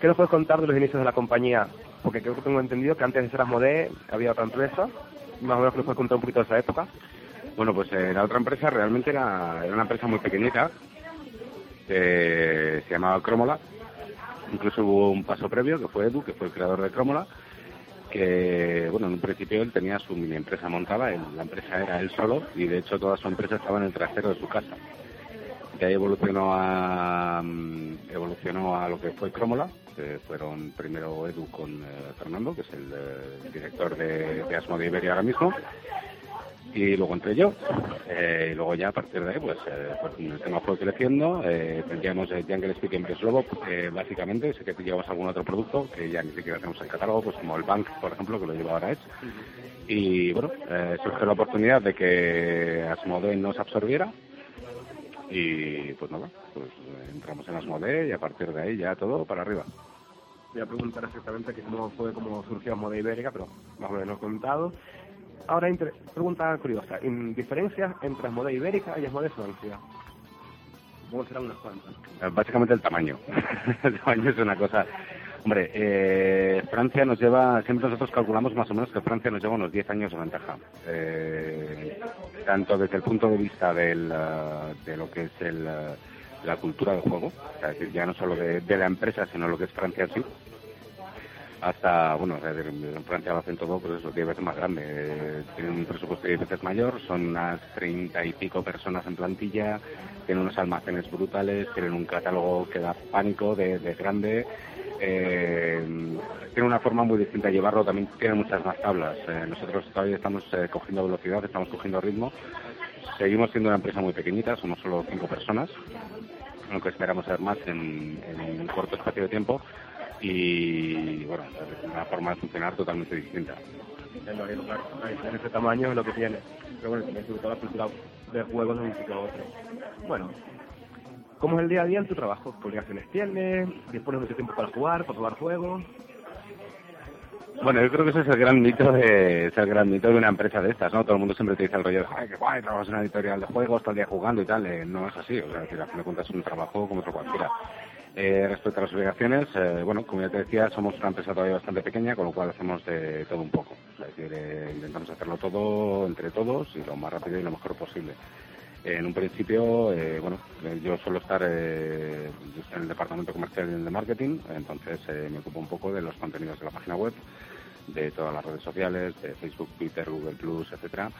¿Qué nos puedes contar de los inicios de la compañía? Porque creo que tengo entendido que antes de ser Asmodee había otra empresa. Más o menos que nos puedes contar un poquito de esa época. Bueno, pues la otra empresa realmente era, una empresa muy pequeñita, se llamaba Cromola, Incluso hubo un paso previo, que fue Edu, que fue el creador de Crómola, que, bueno, en un principio él tenía su mini empresa montada, la empresa era él solo, y de hecho toda su empresa estaba en el trasero de su casa. De ahí evolucionó a, mm, evolucionó a lo que fue Crómola, que fueron primero Edu con eh, Fernando, que es el, eh, director de, de Asmo de Iberia ahora mismo, y luego entré yo. Eh, y luego ya a partir de ahí pues, eh, pues el tema fue creciendo eh, tendríamos el Jungle Speaking Press Lobo eh, básicamente sé que llevamos algún otro producto que ya ni siquiera tenemos en catálogo pues como el Bank por ejemplo que lo lleva ahora Edge. Y bueno eh, surgió la oportunidad de que Asmodee nos absorbiera y pues nada pues entramos en Asmodee y a partir de ahí ya todo para arriba voy a preguntar exactamente que cómo fue cómo surgió Asmodee Ibérica pero más o menos contado Ahora, pregunta curiosa. ¿Diferencias entre Asmodee Ibérica y Asmodee Francia? ¿Cómo serán unas cuantas? Eh, básicamente el tamaño. *laughs* el tamaño es una cosa Hombre, eh, Francia nos lleva, siempre nosotros calculamos más o menos que Francia nos lleva unos 10 años de ventaja. Eh, tanto desde el punto de vista del, eh, de lo que es el, eh, la cultura del juego, es decir, ya no solo de, de la empresa, sino lo que es Francia en sí, hasta, bueno, es decir, en Francia lo hacen todo, pues eso, 10 veces más grande. Eh, tienen un presupuesto 10 veces mayor, son unas 30 y pico personas en plantilla, tienen unos almacenes brutales, tienen un catálogo que da pánico de, de grande, eh, tiene una forma muy distinta de llevarlo, también tiene muchas más tablas. Eh, nosotros todavía estamos eh, cogiendo velocidad, estamos cogiendo ritmo. Seguimos siendo una empresa muy pequeñita, somos solo cinco personas, aunque esperamos ser más en, en un corto espacio de tiempo. Y bueno, es una forma de funcionar totalmente distinta. En ese tamaño es lo que tiene. Pero bueno, también sobre todo la cultura de juegos de un sitio a otro. Bueno, ¿cómo es el día a día en tu trabajo? ¿Qué obligaciones tienes? ¿Dispones mucho tiempo para jugar, para jugar juegos? Bueno, yo creo que ese es el gran mito de, es el gran mito de una empresa de estas, ¿no? Todo el mundo siempre te dice el rollo de, ay, qué guay, trabajas en una editorial de juegos, todo el día jugando y tal. Eh, no es así, o sea, al fin de cuentas es un trabajo como otro cualquiera. Eh, respecto a las obligaciones, eh, bueno, como ya te decía, somos una empresa todavía bastante pequeña, con lo cual hacemos de todo un poco. Es decir, eh, intentamos hacerlo todo entre todos y lo más rápido y lo mejor posible. En un principio, eh, bueno, eh, yo suelo estar eh, en el departamento comercial y en el de marketing, entonces eh, me ocupo un poco de los contenidos de la página web, de todas las redes sociales, de Facebook, Twitter, Google Plus, etcétera.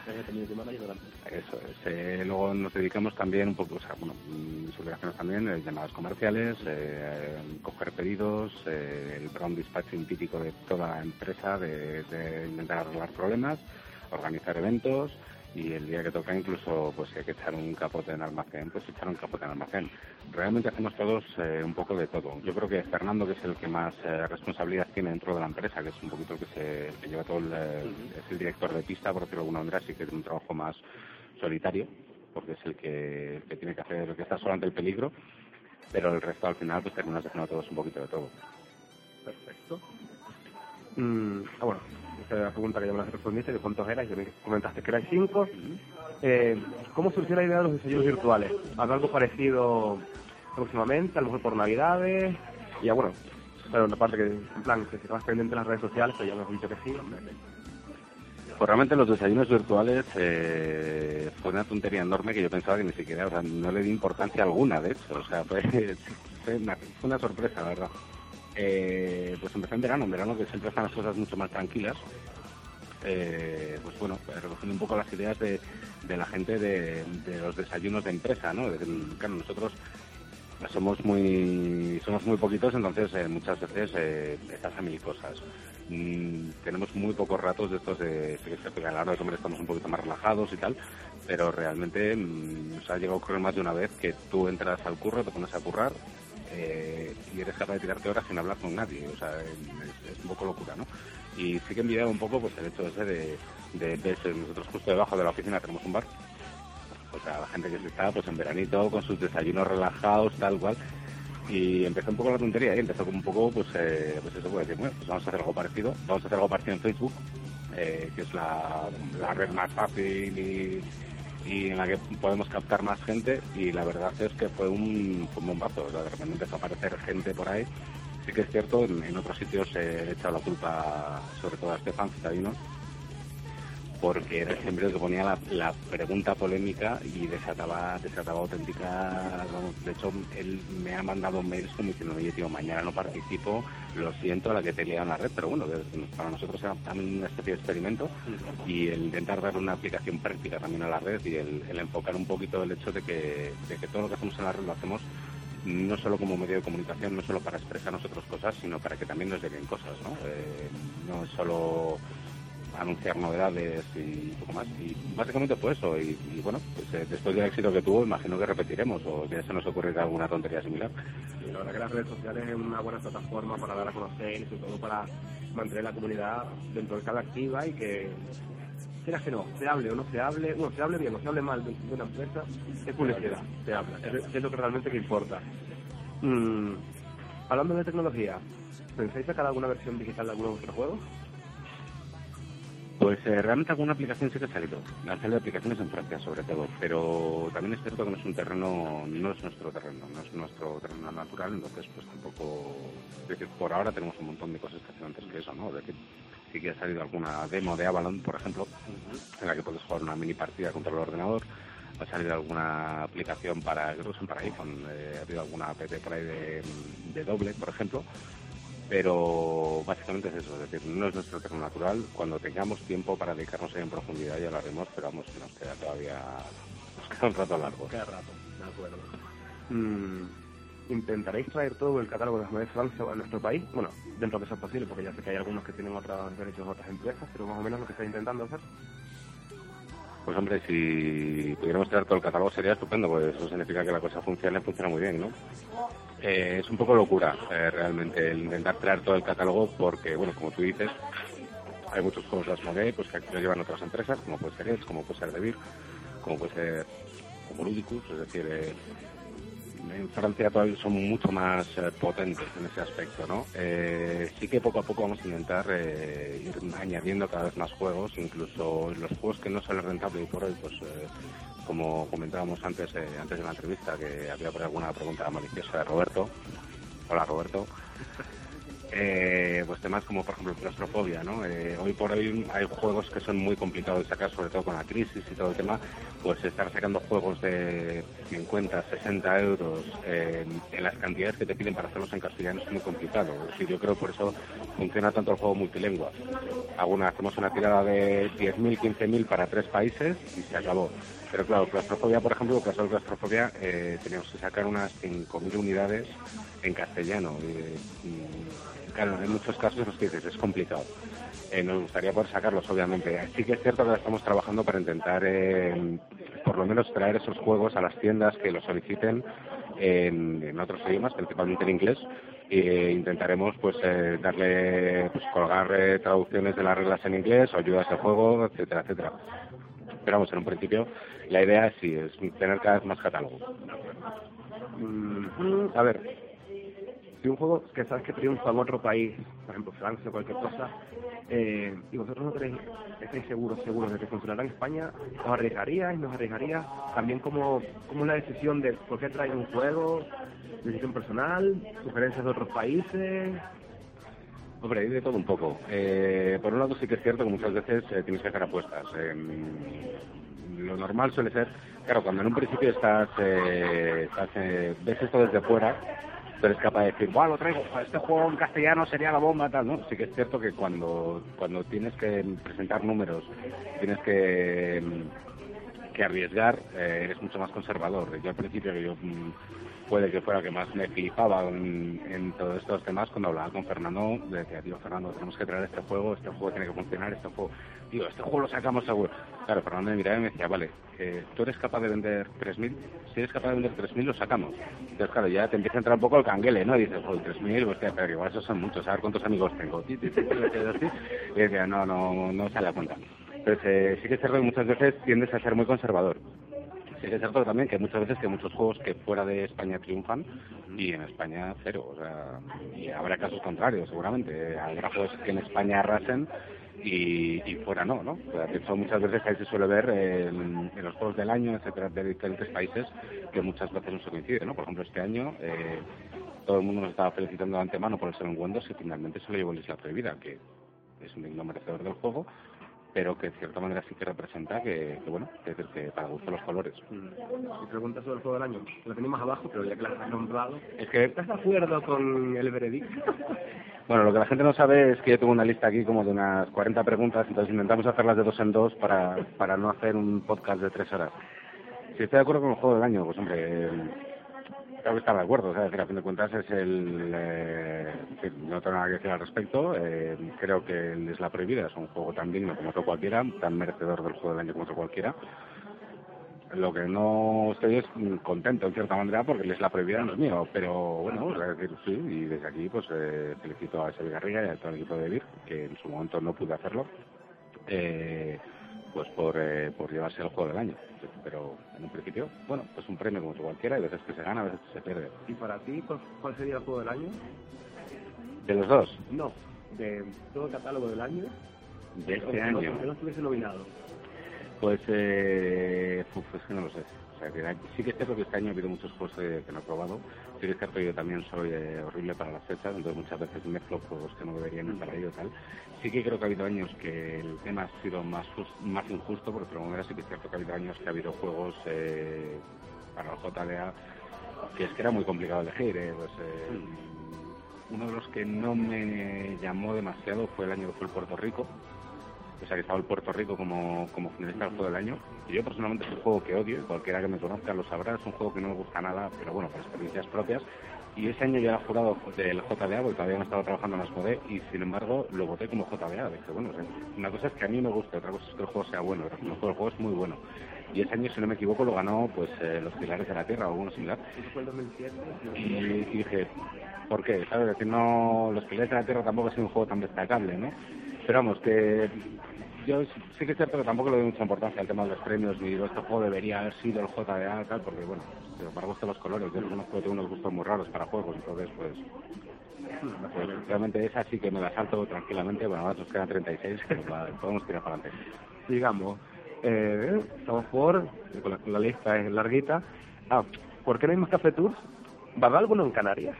Eso es. Eh, luego nos dedicamos también un poco, o sea, bueno, mis obligaciones también, eh, llamadas comerciales, eh, coger pedidos, el brown dispatching típico de toda empresa, de, de intentar arreglar problemas, organizar eventos y el día que toca incluso, pues si hay que echar un capote en almacén, pues echar un capote en almacén. Realmente hacemos todos eh, un poco de todo. Yo creo que Fernando, que es el que más eh, responsabilidad tiene dentro de la empresa, que es un poquito el que se que lleva todo el, eh, es el director de pista, por decirlo de alguna manera, sí que tiene un trabajo más solitario, porque es el que, el que tiene que hacer, el que está solo ante el peligro, pero el resto al final pues terminamos haciendo todos un poquito de todo. Perfecto. Mm, ah, bueno, esa es la pregunta que ya me la respondiste, que cuántos erais, me comentaste que erais cinco. Eh, ¿Cómo surgió la idea de los desayunos virtuales? ¿Habrá algo parecido próximamente, a lo mejor por Navidades? Y ya bueno, pero una parte que, en plan, que si estabas pendiente en las redes sociales, pero ya me has dicho que sí. Pues realmente los desayunos virtuales eh, fue una tontería enorme que yo pensaba que ni siquiera, o sea, no le di importancia alguna, de hecho, o sea, fue, *laughs* fue una, fue una sorpresa, la verdad. Eh, pues empecé en verano, en verano que siempre están las cosas mucho más tranquilas. Eh, pues bueno, recogiendo un poco las ideas de, de la gente de, los desayunos de empresa, ¿no? Claro, nosotros somos muy somos muy poquitos, entonces eh, muchas veces eh, estás a mil cosas. Mm, tenemos muy pocos ratos de estos de que a la hora de comer estamos un poquito más relajados y tal, pero realmente mm, nos ha llegado a ocurrir más de una vez que tú entras al curro, te pones a currar eh, y eres capaz de tirarte horas sin hablar con nadie, o sea, es, un poco locura, ¿no? Y sí que envidiaba un poco pues el hecho ese de, de, nosotros justo debajo de la oficina tenemos un bar o sea, la gente que se está pues en veranito con sus desayunos relajados, tal cual. Y empezó un poco la tontería, y empezó como un poco, pues, eh, pues eso, pues decir, bueno, pues vamos a hacer algo parecido. Vamos a hacer algo parecido en Facebook, eh, que es la, la red más fácil y, y en la que podemos captar más gente. Y la verdad es que fue un, bombazo, de repente empezó a aparecer gente por ahí. Sí que es cierto, en, en otros sitios he echado la culpa sobre todo a Estefan Citadino, porque era siempre el que ponía la, la pregunta polémica y desataba, desataba auténtica, vamos, de hecho él me ha mandado mails como diciendo, oye tío, mañana no participo, lo siento, la que te lía en la red, pero bueno, para nosotros era también una especie de experimento y el intentar dar una aplicación práctica también a la red y el, el enfocar un poquito el hecho de que, de que todo lo que hacemos en la red lo hacemos no solo como medio de comunicación, no solo para expresar nosotros cosas, sino para que también nos lleguen cosas, ¿no? Eh, no es solo anunciar novedades y poco más. Y básicamente fue eso. Y, bueno, pues eh, después del éxito que tuvo, imagino que repetiremos o ya se nos ocurrirá alguna tontería similar. Y la verdad que las redes sociales es una buena plataforma para dar a conocer y sobre todo para mantener la comunidad dentro de cada activa y que quieras que no, se hable o no se hable, bueno, se hable bien o se hable mal de una empresa, es publicidad, se habla, es, es lo que realmente que importa. Mm, hablando de tecnología, ¿pensáis sacar alguna versión digital de alguno de vuestros juegos? Pues eh, realmente alguna aplicación sí que ha salido. Han salido aplicaciones en Francia sobre todo, pero también es cierto que no es un terreno, no es nuestro terreno, no es nuestro terreno natural, entonces pues tampoco, es decir, por ahora tenemos un montón de cosas que hacer antes que eso, ¿no? De que sí que ha salido alguna demo de Avalon, por ejemplo, en la que puedes jugar una mini partida contra el ordenador, ha salido alguna aplicación para, creo que son para iPhone, eh, ha habido alguna app por ahí de, de doble, por ejemplo, pero básicamente es eso, es decir, no es nuestro terreno natural. Cuando tengamos tiempo para dedicarnos ahí en profundidad ya lo haremos, pero vamos, nos queda todavía nos queda un rato largo. Queda rato, de acuerdo. Mm, ¿Intentaréis traer todo el catálogo de las Francia a nuestro país? Bueno, dentro de eso es posible, porque ya sé que hay algunos que tienen otros derechos de otras empresas, pero más o menos lo que estáis intentando hacer. Pues hombre, si pudiéramos traer todo el catálogo sería estupendo, pues eso significa que la cosa funciona y funciona muy bien, ¿no? Eh, es un poco locura eh, realmente el intentar traer todo el catálogo porque, bueno, como tú dices, hay muchos juegos de Asmodee pues, que lo llevan otras empresas, como puede ser Edge, como puede ser Devir, como puede ser como Ludicus, es decir, eh, en Francia todavía son mucho más eh, potentes en ese aspecto, ¿no? Eh, sí que poco a poco vamos a intentar eh, ir añadiendo cada vez más juegos, incluso los juegos que no salen rentables y por hoy, pues como comentábamos antes antes de la entrevista, que había por alguna pregunta maliciosa de Roberto. Hola Roberto. Eh, pues temas como por ejemplo claustrofobia, ¿no? Eh, hoy por hoy hay juegos que son muy complicados de sacar, sobre todo con la crisis y todo el tema, pues estar sacando juegos de 50, 60 euros en las cantidades que te piden para hacerlos en castellano es muy complicado. Es yo creo por eso funciona tanto el juego multilingüe. Alguna, hacemos una tirada de 10.000, 15.000 para tres países y se acabó. Pero claro, claustrofobia, por ejemplo, el caso de claustrofobia, eh, teníamos que sacar unas 5.000 unidades en castellano. Claro, en muchos casos los que dices, es complicado. Eh, nos gustaría poder sacarlos, obviamente. Sí que es cierto que estamos trabajando para intentar, eh, por lo menos, traer esos juegos a las tiendas que los soliciten en, otros idiomas, principalmente en inglés. E intentaremos pues darle, pues colgar traducciones de las reglas en inglés o ayudas de juego, etcétera, etcétera. Pero vamos, en un principio la idea sí es tener cada vez más catálogo. Mm, a ver, si un juego que sabes que triunfa en otro país, por ejemplo Francia o cualquier cosa, eh, y vosotros no tenéis, estáis seguros, seguros de que funcionará en España, ¿os arriesgaríais? ¿Nos arriesgaríais? También como, como la decisión de por qué traer un juego, decisión personal, sugerencias de otros países, Hombre, hay de todo un poco. Eh, por un lado sí que es cierto que muchas veces eh, tienes que hacer apuestas. Lo normal suele ser, claro, cuando en un principio estás, eh, ves esto desde fuera, tú eres capaz de decir, bueno, lo traigo, este juego en castellano sería la bomba, tal, ¿no? Sí que es cierto que cuando, cuando tienes que presentar números, tienes que, arriesgar, eres mucho más conservador. Yo al principio yo mm, puede que fuera que más me flipaba en, todos estos temas cuando hablaba con Fernando, decía, tío, Fernando, tenemos que traer este juego, este juego tiene que funcionar, este juego, tío, este juego lo sacamos seguro. Claro, Fernando me miraba y me decía, vale, eh, tú eres capaz de vender 3.000, si eres capaz de vender 3.000 lo sacamos. Entonces, claro, ya te empieza a entrar un poco el canguele, ¿no? Y dices, joder, 3.000, pues, pero igual esos son muchos, a ver cuántos amigos tengo. Y decía, no, no, no sale a cuenta. Entonces, eh, sí que es cierto que muchas veces tiendes a ser muy conservador es cierto también que muchas veces que muchos juegos que fuera de España triunfan y en España cero. O sea, y habrá casos contrarios, seguramente. Habrá juegos que en España arrasen y, fuera no, ¿no? O sea, de muchas veces ahí se suele ver en, los juegos del año, etcétera, de diferentes países, que muchas veces no se coincide, ¿no? Por ejemplo, este año eh, todo el mundo nos estaba felicitando de antemano por el ser en Windows y finalmente se lo llevó Isla Prohibida, que es un digno merecedor del juego, pero que de cierta manera sí que representa que, bueno, que, que para gusto los colores. Y pregunta sobre el juego del año, lo tenemos abajo, pero ya que la has nombrado, es que ¿estás de acuerdo con el veredicto? *laughs* bueno, lo que la gente no sabe es que yo tengo una lista aquí como de unas 40 preguntas, entonces intentamos hacerlas de dos en dos para, para no hacer un podcast de tres horas. Si estoy de acuerdo con el juego del año, pues hombre, Creo que está de acuerdo, o sea, decir, a fin de cuentas es el... Eh, no tengo nada que decir al respecto, eh, creo que es la prohibida, es un juego tan digno como otro cualquiera, tan merecedor del juego del año como otro cualquiera. Lo que no estoy es contento en cierta manera porque es la prohibida no es mío, pero bueno, es decir, sí, y desde aquí pues eh, felicito a Xavi Garriga y a todo el equipo de Vir, que en su momento no pude hacerlo. Eh, pues por, eh, por llevarse el juego del año. Pero en un principio, bueno, pues un premio como cualquiera, hay veces que se gana, a veces que se pierde. ¿Y para ti cuál sería el juego del año? ¿De los dos? No, de todo el catálogo del año, De este año. Que no estuviese nominado. Pues, eh, uf, es que no lo sé. O sea, que sí que es cierto que este año ha habido muchos juegos eh, que no he probado. Sí que es cierto que yo también soy eh, horrible para las fechas, entonces muchas veces mezclo juegos que no deberían estar ahí o tal. Sí que creo que ha habido años que el tema ha sido más más injusto, porque de alguna manera sí que es cierto que ha habido años que ha habido juegos eh, para el JDA que es que era muy complicado elegir. eh, pues, eh, Uno de los que no me llamó demasiado fue el año que fue el Puerto Rico. O sea, que estaba el Puerto Rico como, como finalista del juego del año. Y yo personalmente es un juego que odio, y cualquiera que me conozca lo sabrá, es un juego que no me gusta nada, pero bueno, por experiencias propias. Y ese año yo era jurado del JDA, porque todavía no estaba trabajando en Asmodee, y sin embargo lo voté como JDA. Dije, bueno, o sea, una cosa es que a mí me guste, otra cosa es que el juego sea bueno, el juego, es muy bueno. Y ese año, si no me equivoco, lo ganó pues eh, Los Pilares de la Tierra o alguno similar. Eso fue el 2007. Y, y dije, ¿por qué? ¿Sabes? Es decir, no, Los Pilares de la Tierra tampoco ha sido un juego tan destacable, ¿no? Pero vamos, que yo sí que es cierto que tampoco le doy mucha importancia al tema de los premios, ni digo, este juego debería haber sido el JDA, tal, porque bueno, pero para gusto los colores, yo conozco que tengo unos gustos muy raros para juegos, entonces pues, pues realmente esa sí que me la salto tranquilamente, bueno, ahora nos quedan 36, que nos la- podemos tirar para adelante. Digamos, eh, estamos por, con la, la lista es larguita. Ah, ¿por qué no hay más Café Tours? ¿Va a haber alguno en Canarias?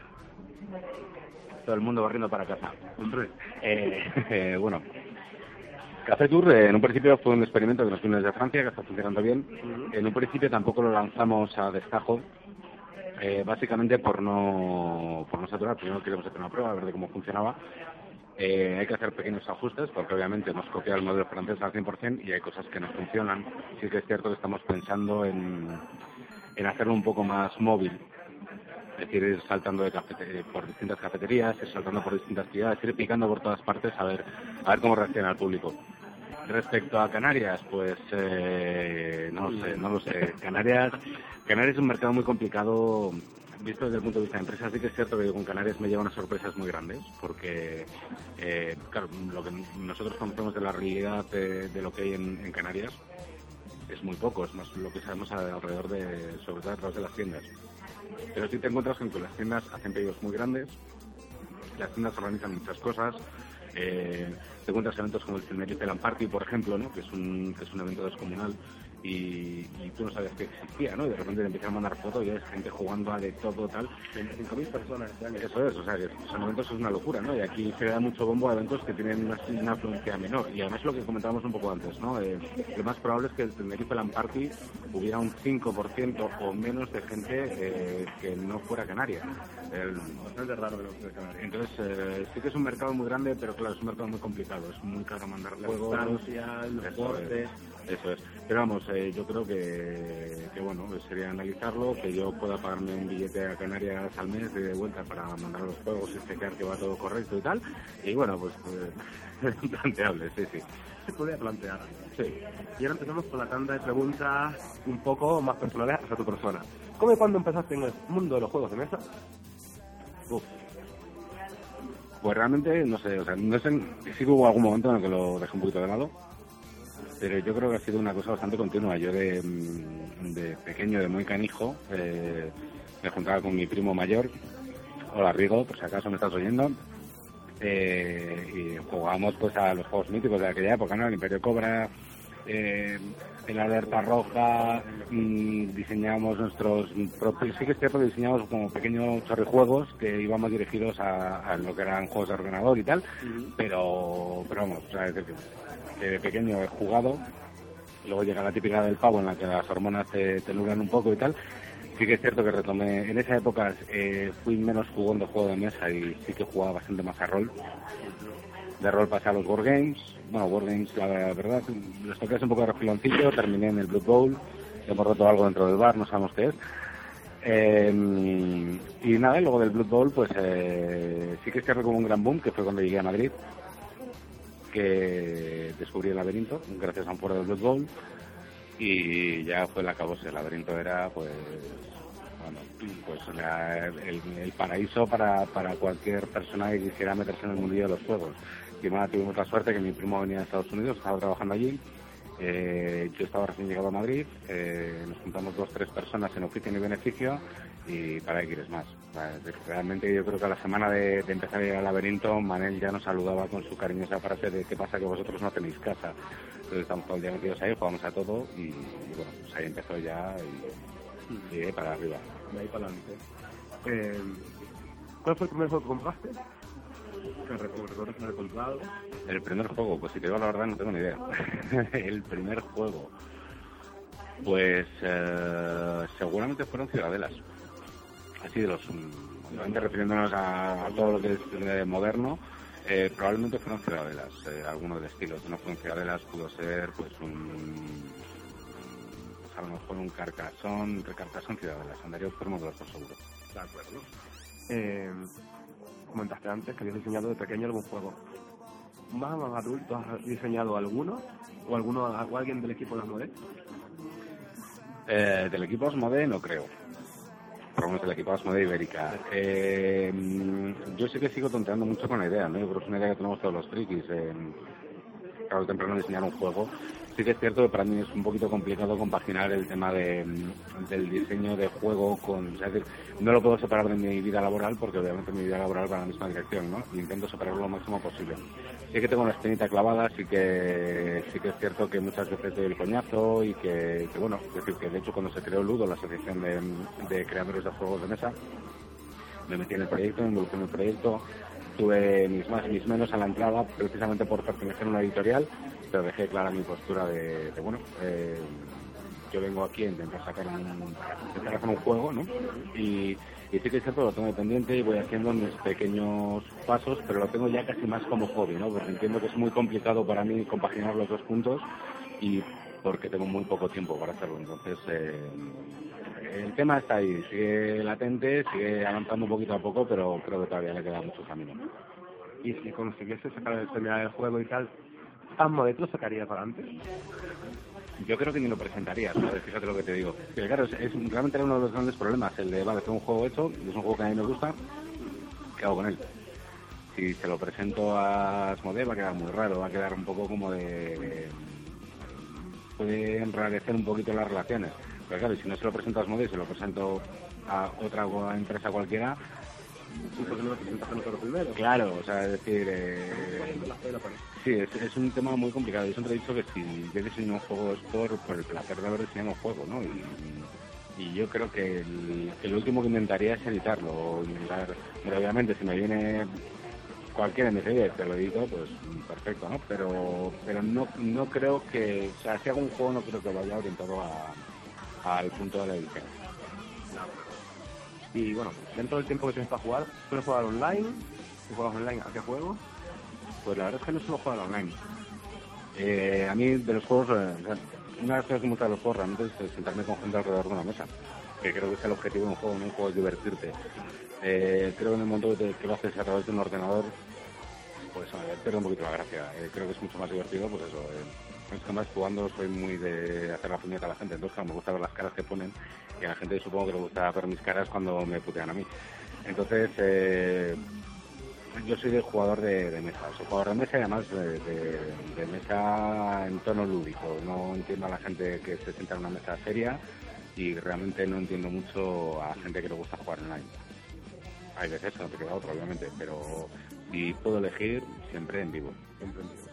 todo el mundo corriendo para casa. Eh, *laughs* eh, bueno, Café Tour eh, en un principio fue un experimento que nos vino desde Francia, que está funcionando bien. En un principio tampoco lo lanzamos a destajo, eh, básicamente por no, por no saturar. Primero queríamos hacer una prueba, a ver de cómo funcionaba. Eh, hay que hacer pequeños ajustes porque obviamente hemos copiado el modelo francés al 100% y hay cosas que no funcionan. Sí que es cierto que estamos pensando en, en hacerlo un poco más móvil. Es decir, ir saltando de cafete- por distintas cafeterías, ir saltando por distintas ciudades, ir picando por todas partes a ver, a ver cómo reacciona el público. Respecto a Canarias, pues eh, no lo sé, no lo sé. Canarias, Canarias es un mercado muy complicado visto desde el punto de vista de empresas. Sí que es cierto que con Canarias me lleva unas sorpresas muy grandes, porque eh, claro, lo que nosotros conocemos de la realidad de, lo que hay en, en Canarias es muy poco, es más lo que sabemos alrededor de, sobre todo a través de las tiendas. Pero sí te encuentras con que las tiendas hacen pedidos muy grandes, las tiendas organizan muchas cosas, eh, te encuentras eventos como el Tenerife Land Party, por ejemplo, ¿no? que, es un, que es un evento descomunal y, y tú no sabías que existía, ¿no? Y de repente te empiezan a mandar fotos y hay gente jugando a de todo, tal. 25.000 personas. Eso es, o sea, que son eventos es una locura, ¿no? Y aquí se da mucho bombo a eventos que tienen una, una afluencia menor. Y además lo que comentábamos un poco antes, ¿no? Eh, lo más probable es que el Tenerife Land Party hubiera un 5% o menos de gente eh, que no fuera canaria. El- Bastante raro que no sea Canarias. entonces, eh, sí que es un mercado muy grande, pero claro, es un mercado muy complicado. Es muy caro mandar juegos. distancia, el Eso es. Pero vamos, eh, yo creo que, que bueno, sería analizarlo, que yo pueda pagarme un billete a Canarias al mes de vuelta para mandar los juegos y chequear que va todo correcto y tal. Y bueno, pues, pues *laughs* planteable, sí, sí. Se podría plantear. Sí. Y ahora empezamos con la tanda de preguntas un poco más personales hacia tu persona. ¿Cómo y cuándo empezaste en el mundo de los juegos de mesa? Uf. Pues realmente, no sé, o sea, no sé, sí que hubo algún momento en el que lo dejé un poquito de lado, pero yo creo que ha sido una cosa bastante continua. Yo de, mm, de pequeño, de muy canijo, eh, me juntaba con mi primo mayor, hola Rigo, por si acaso me estás oyendo, eh, y jugábamos pues a los juegos míticos de aquella época, ¿no? El Imperio Cobra, eh, el Alerta Roja, mm, diseñábamos nuestros propios, sí que es cierto que diseñábamos como pequeños chorrijuegos que íbamos dirigidos a, a lo que eran juegos de ordenador y tal, pero, pero vamos, o sea, es decir, de pequeño he jugado, luego llega la típica del pavo en la que las hormonas te, te un poco y tal, sí que es cierto que retomé, en esa época eh, fui menos jugón de juego de mesa y sí que jugaba bastante más a rol. De rol pasé a los Wargames, bueno, Wargames la verdad, les toqué un poco de refiloncillo, terminé en el Blood Bowl, hemos roto algo dentro del bar, no sabemos qué es. Eh, y nada, luego del Blood Bowl, pues eh, sí que cierto como un gran boom, que fue cuando llegué a Madrid, que descubrí el laberinto, gracias a un foro del Blood Bowl, y ya fue el acabose. El laberinto era, pues, bueno, pues la- el, el paraíso para, para cualquier persona que quisiera meterse en el mundillo de los juegos. Y encima tuvimos la suerte que mi primo venía de Estados Unidos, estaba trabajando allí. eh, yo estaba recién llegado a Madrid, eh, nos juntamos dos, tres personas en oficio y beneficio y para qué quieres más. Realmente yo creo que a la semana de, empezar a ir al laberinto, Manel ya nos saludaba con su cariñosa frase de qué pasa que vosotros no tenéis casa. Entonces estamos todo el día metidos ahí, jugamos a todo y, bueno, pues ahí empezó ya y, y para arriba. De ahí para adelante. Eh, ¿Cuál fue el primer juego que compraste? El primer juego, pues si te digo la verdad no tengo ni idea. *laughs* el primer juego. Pues eh, seguramente fueron Ciudadelas. Así de los... refiriéndonos a, todo lo que es eh, moderno, eh, probablemente fueron Ciudadelas, eh, algunos de estilos. No fueron Ciudadelas, pudo ser pues un... Pues a lo mejor un Carcasón, Carcasón Ciudadelas. Andaría por uno de los seguro. De acuerdo. Eh, comentaste antes que habías diseñado de pequeño algún juego. ¿Más más adulto has diseñado alguno? ¿O alguno o alguien del equipo de Asmodee? Eh, del equipo Asmodee no creo. Menos del equipo Asmodee Ibérica. Eh, yo sí que sigo tonteando mucho con la idea, ¿no? Yo creo que es una idea que tenemos todos los frikis. Eh, claro, temprano diseñar un juego sí que es cierto que para mí es un poquito complicado compaginar el tema de, del diseño de juego con... no lo puedo separar de mi vida laboral porque obviamente mi vida laboral va en la misma dirección, ¿no? intento separarlo lo máximo posible. Sí que tengo una espinita clavada, sí que sí que es cierto que muchas veces doy el coñazo y que, bueno, es decir, que de hecho cuando se creó Ludo, la asociación de, de creadores de juegos de mesa, me metí en el proyecto, me involucré en el proyecto, tuve mis más y mis menos a la entrada precisamente por pertenecer a una editorial pero dejé clara mi postura de, bueno, eh, yo vengo aquí a intentar sacar un, intentar hacer un juego, ¿no? Y, sí que es cierto, lo tengo dependiente y voy haciendo mis pequeños pasos, pero lo tengo ya casi más como hobby, ¿no? Porque entiendo que es muy complicado para mí compaginar los dos puntos y porque tengo muy poco tiempo para hacerlo. Entonces, eh, el tema está ahí, sigue latente, sigue avanzando un poquito a poco, pero creo que todavía le queda mucho camino. Y si consiguiese sacar el terminar del juego y tal, Asmodee lo sacaría para adelante? Yo creo que ni lo presentaría, fíjate lo que te digo. Que claro, es, realmente uno de los grandes problemas, el de, vale, tengo un juego hecho, es un juego que a mí me gusta, ¿qué hago con él? Si se lo presento a Asmodee va a quedar muy raro, va a quedar un poco como de... puede enrarecer un poquito las relaciones. Pero claro, si no se lo presento a Asmodee, se lo presento a otra empresa cualquiera, Claro, o sea, es decir, eh, sí, es, un tema muy complicado. Yo siempre he dicho que si yo diseño un juego es por, el placer de haber diseñado un juego, ¿no? Y, yo creo que el, último que inventaría es editarlo. pero obviamente, si me viene me dice, te lo edito, pues perfecto, ¿no? Pero, pero no, no creo que, o sea, si hago un juego no creo que vaya orientado al punto de la edición. Y bueno, dentro del tiempo que tienes para jugar, ¿puedes jugar online? Si juegas online, ¿a qué juego? Pues la verdad es que no suelo jugar online. Eh, a mí de los juegos, eh, una de las cosas que me gusta de los juegos realmente es sentarme con gente alrededor de una mesa. Que creo que es el objetivo de un juego, no un juego es divertirte. Eh, creo que en el momento que, lo haces a través de un ordenador, pues pierde un poquito la gracia. creo que es mucho más divertido, pues eso. es que más jugando soy muy de hacer la puñeta a la gente, entonces me gusta ver las caras que ponen y a la gente supongo que le gusta ver mis caras cuando me putean a mí. Entonces, eh, yo soy de jugador de, mesa, soy jugador de mesa y además de, mesa en tono lúdico. No entiendo a la gente que se sienta en una mesa seria y realmente no entiendo mucho a la gente que le gusta jugar online. Hay veces que no te queda otro, obviamente, pero si puedo elegir, siempre en vivo. Siempre en vivo.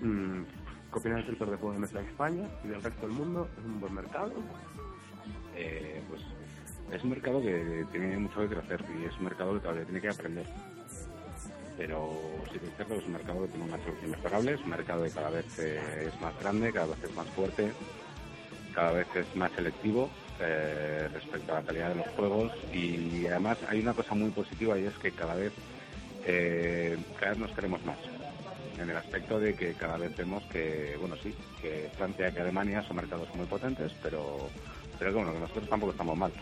Mm, ¿Qué opinas del sector de juegos de mesa en España y del resto del mundo? ¿Es un buen mercado? Eh, pues es un mercado que tiene mucho que crecer y es un mercado que todavía tiene que aprender. Pero sí que es que es un mercado que tiene una solución mejorable, un mercado que cada vez eh, es más grande, cada vez es más fuerte, cada vez es más selectivo eh, respecto a la calidad de los juegos y además hay una cosa muy positiva y es que cada vez, cada vez nos queremos más en el aspecto de que cada vez vemos que, bueno, sí, que Francia y Alemania son mercados muy potentes, pero pero bueno, que nosotros tampoco estamos mal.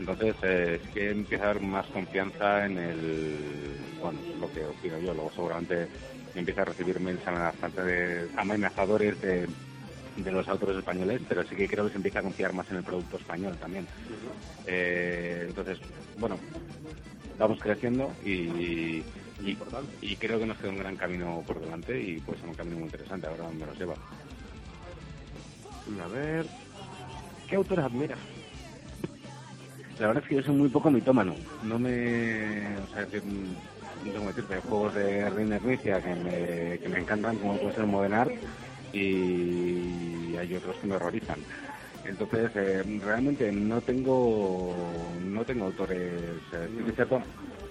Entonces, eh, que empieza a haber más confianza en el, bueno, lo que opino yo, luego seguramente empieza a recibir mails amenazadores de, de los autores españoles, pero sí que creo que se empieza a confiar más en el producto español también. Eh, entonces, bueno, vamos creciendo y, y, creo que nos queda un gran camino por delante y puede ser un camino muy interesante, ahora donde nos lleva. A ver, ¿Qué autores admiras? La verdad es que yo soy muy poco mitómano. No me. O sea, que, no tengo que decirte, hay juegos de Inicia que me, que me encantan, como puede ser Modern Art, y hay otros que me horrorizan. Entonces, eh, realmente no tengo no tengo autores. Eh, cierto,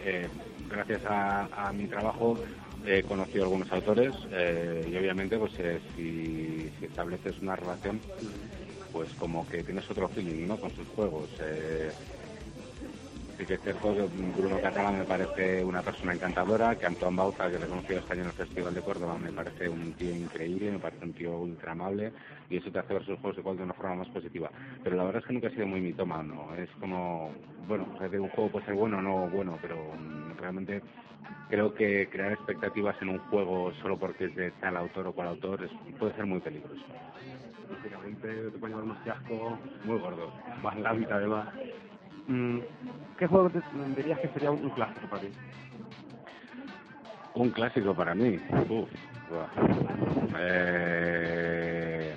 eh, gracias a, mi trabajo he conocido algunos autores eh, y obviamente pues eh, si estableces una relación pues como que tienes otro feeling ¿no? con sus juegos. Eh, sí que es cierto que Bruno Catala me parece una persona encantadora, que Antoine Bauza, que le he conocido este año en el Festival de Córdoba, me parece un tío increíble, me parece un tío ultra amable y eso te hace ver sus juegos igual de una forma más positiva. Pero la verdad es que nunca he sido muy mitómano, es como, bueno, o sea, un juego puede ser bueno o no bueno, pero mm, realmente creo que crear expectativas en un juego solo porque es de tal autor o cual autor es, puede ser muy peligroso. Lógicamente te puede llevar unos fiascos muy gordos, más la vida además. Mm, ¿Qué juego te, dirías que sería un, clásico para ti? Un clásico para mí. Uf. Eh...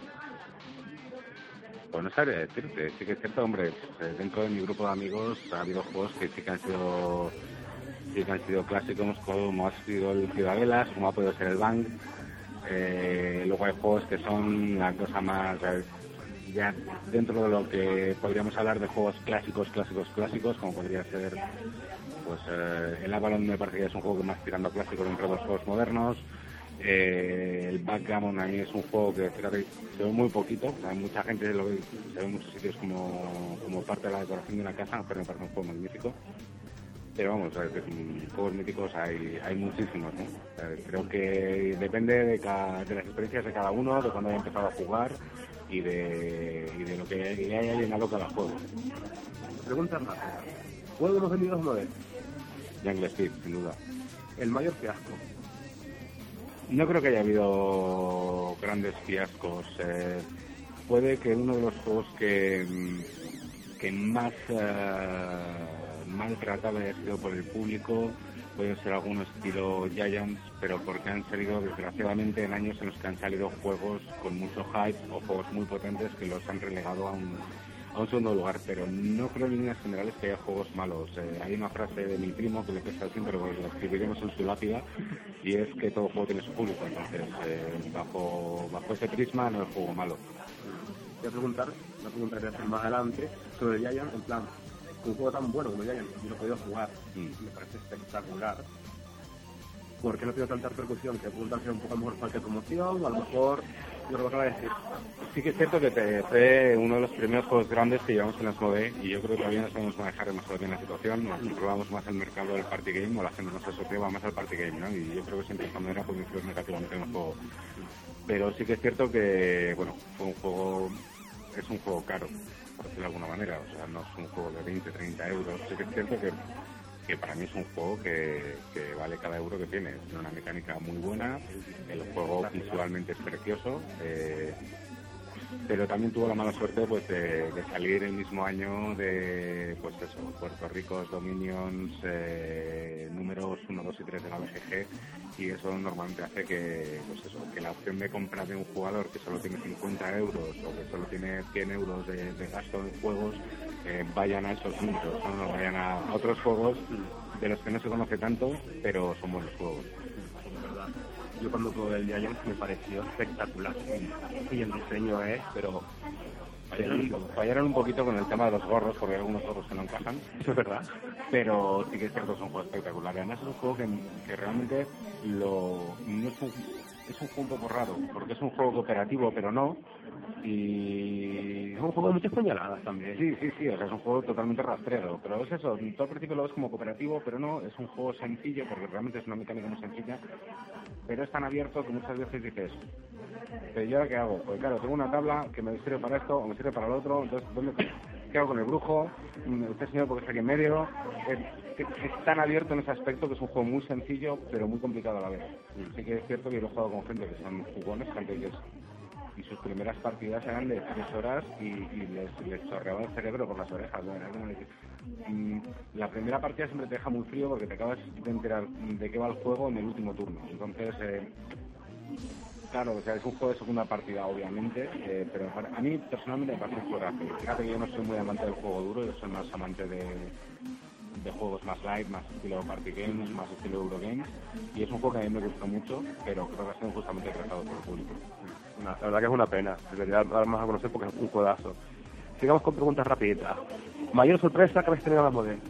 Pues no sabría decirte. Sí que es cierto, hombre, eh, dentro de mi grupo de amigos ha habido juegos que sí que han sido sí que han sido clásicos como ha sido el Ciudadelas, como ha podido ser el Bang. Eh, hay juegos que son la cosa más ya dentro de lo que podríamos hablar de juegos clásicos, clásicos, clásicos, como podría ser pues eh, el Avalon me parece que es un juego que más tirando clásico dentro de los juegos modernos. Eh, el Backgammon a mí es un juego que se ve muy poquito, hay mucha gente lo ve, se ve en muchos sitios como, como parte de la decoración de una casa, pero me parece un juego magnífico. Pero vamos, juegos míticos hay, hay muchísimos, ¿no? Creo que depende de, cada- de las experiencias de cada uno, de cuando haya empezado a jugar y de, y de lo que le haya llenado cada juego. Pregunta rápida. ¿Juego de los vendidos no es? Jungle Speed, sin duda. El mayor fiasco. No creo que haya habido grandes fiascos. eh, puede que uno de los juegos que, que más eh, maltratado haya sido por el público puede ser algún estilo Giants, pero porque han salido desgraciadamente en años en los que han salido juegos con mucho hype o juegos muy potentes que los han relegado a un, a un segundo lugar, pero no creo en líneas generales que haya juegos malos. Eh, hay una frase de mi primo que le pesa siempre, pero la escribiremos en su lápida, y es que todo juego tiene su público. Entonces, eh, bajo, bajo ese prisma no es juego malo. Voy a preguntar, una pregunta que hacer más adelante, sobre el Giant, en plan, un juego tan bueno como Giant, yo lo he podido jugar, y me parece espectacular. ¿Por qué no tiene tanta repercusión? Que preguntar si un poco a mejor falta de promoción, o a lo mejor, yo lo que acaba de decir. Sí que es cierto que te- fue uno de los primeros juegos grandes que llevamos en las 9 y yo creo que todavía no sabemos manejar demasiado bien la situación, nos controlamos más el mercado del party game o la gente nos asociaba más al party game, ¿no? Y yo creo que siempre esta manera puede influir negativamente en el juego. Pero sí que es cierto que, bueno, fue un juego, es un juego caro, por decirlo de alguna manera, o sea, no es un juego de 20, 30 euros, sí que es cierto que que para mí es un juego que, que vale cada euro que tiene. Tiene una mecánica muy buena, el juego visualmente es precioso, eh, pero también tuvo la mala suerte pues de, salir el mismo año de pues eso, Puerto Ricos Dominions eh, números 1, 2 y 3 de la BGG y eso normalmente hace que pues eso, que la opción de compra de un jugador que solo tiene 50 euros o que solo tiene 100 euros de, gasto en juegos eh, vayan a esos números. No vayan a otros juegos de los que no se conoce tanto, pero son buenos juegos. Yo cuando jugué el Giant me pareció espectacular. Y el diseño es, pero... Fallaron, fallaron un poquito con el tema de los gorros, porque hay algunos gorros que no encajan, Eso es verdad. pero sí que es cierto, es un juego espectacular. Además es un juego que, que realmente lo, no es, un, es un juego un poco raro, porque es un juego cooperativo, pero no. Y Es un juego de muchas puñaladas también. Sí, sí, sí, o sea, es un juego totalmente rastrero, pero es eso, todo al principio lo ves como cooperativo, pero no, es un juego sencillo, porque realmente es una mecánica muy sencilla, pero es tan abierto que muchas veces dices, pero yo ahora qué hago? Pues claro, tengo una tabla que me sirve para esto o me sirve para lo otro, entonces, ¿dónde, ¿qué hago con el brujo? Usted señor porque está aquí en medio, es, es- es tan abierto en ese aspecto que es un juego muy sencillo, pero muy complicado a la vez. Sí que es cierto que yo lo he jugado con gente que son jugones, gente que es y sus primeras partidas eran de tres horas y, les, les chorreaba el cerebro por las orejas. Bueno, mm, la primera partida siempre te deja muy frío porque te acabas de enterar de qué va el juego en el último turno. Entonces, eh, Claro, o sea, es un juego de segunda partida, obviamente, eh, pero a mí personalmente me parece un juego Fíjate que yo no soy muy amante del juego duro, yo soy más amante de, de juegos más light, más estilo party games, más estilo Eurogames, y es un juego que a mí me gustó mucho, pero creo que ha sido justamente tratado por el público. La verdad que es una pena, debería dar más a conocer porque es un codazo. Sigamos con preguntas rapiditas. ¿Mayor sorpresa que habéis tenido en la modelo?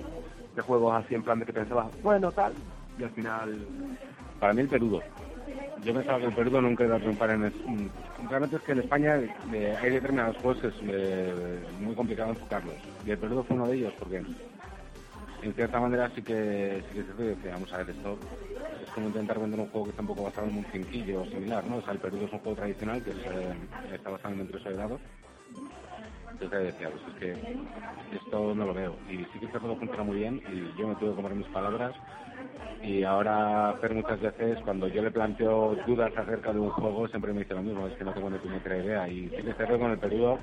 De juegos así en plan de que pensabas, bueno, tal, y al final... Para mí el perudo. Yo pensaba que el perudo nunca iba a triunfar en... El... Realmente es que en España eh, hay determinados juegos que es eh, muy complicado enfocarlos. Y el perudo fue uno de ellos porque en cierta manera sí que sí que se vamos a ver esto es como intentar vender un juego que está un poco basado en un cinquillo o similar no o sea el perudo es un juego tradicional que está basado en tres dados. Entonces decía pues es que esto no lo veo. Y sí que este juego funciona muy bien y yo me tuve que comer mis palabras. Y ahora Fer muchas veces cuando yo le planteo dudas acerca de un juego siempre me dice lo mismo es que no tengo ni puñetera idea. Y sí que este con el periodo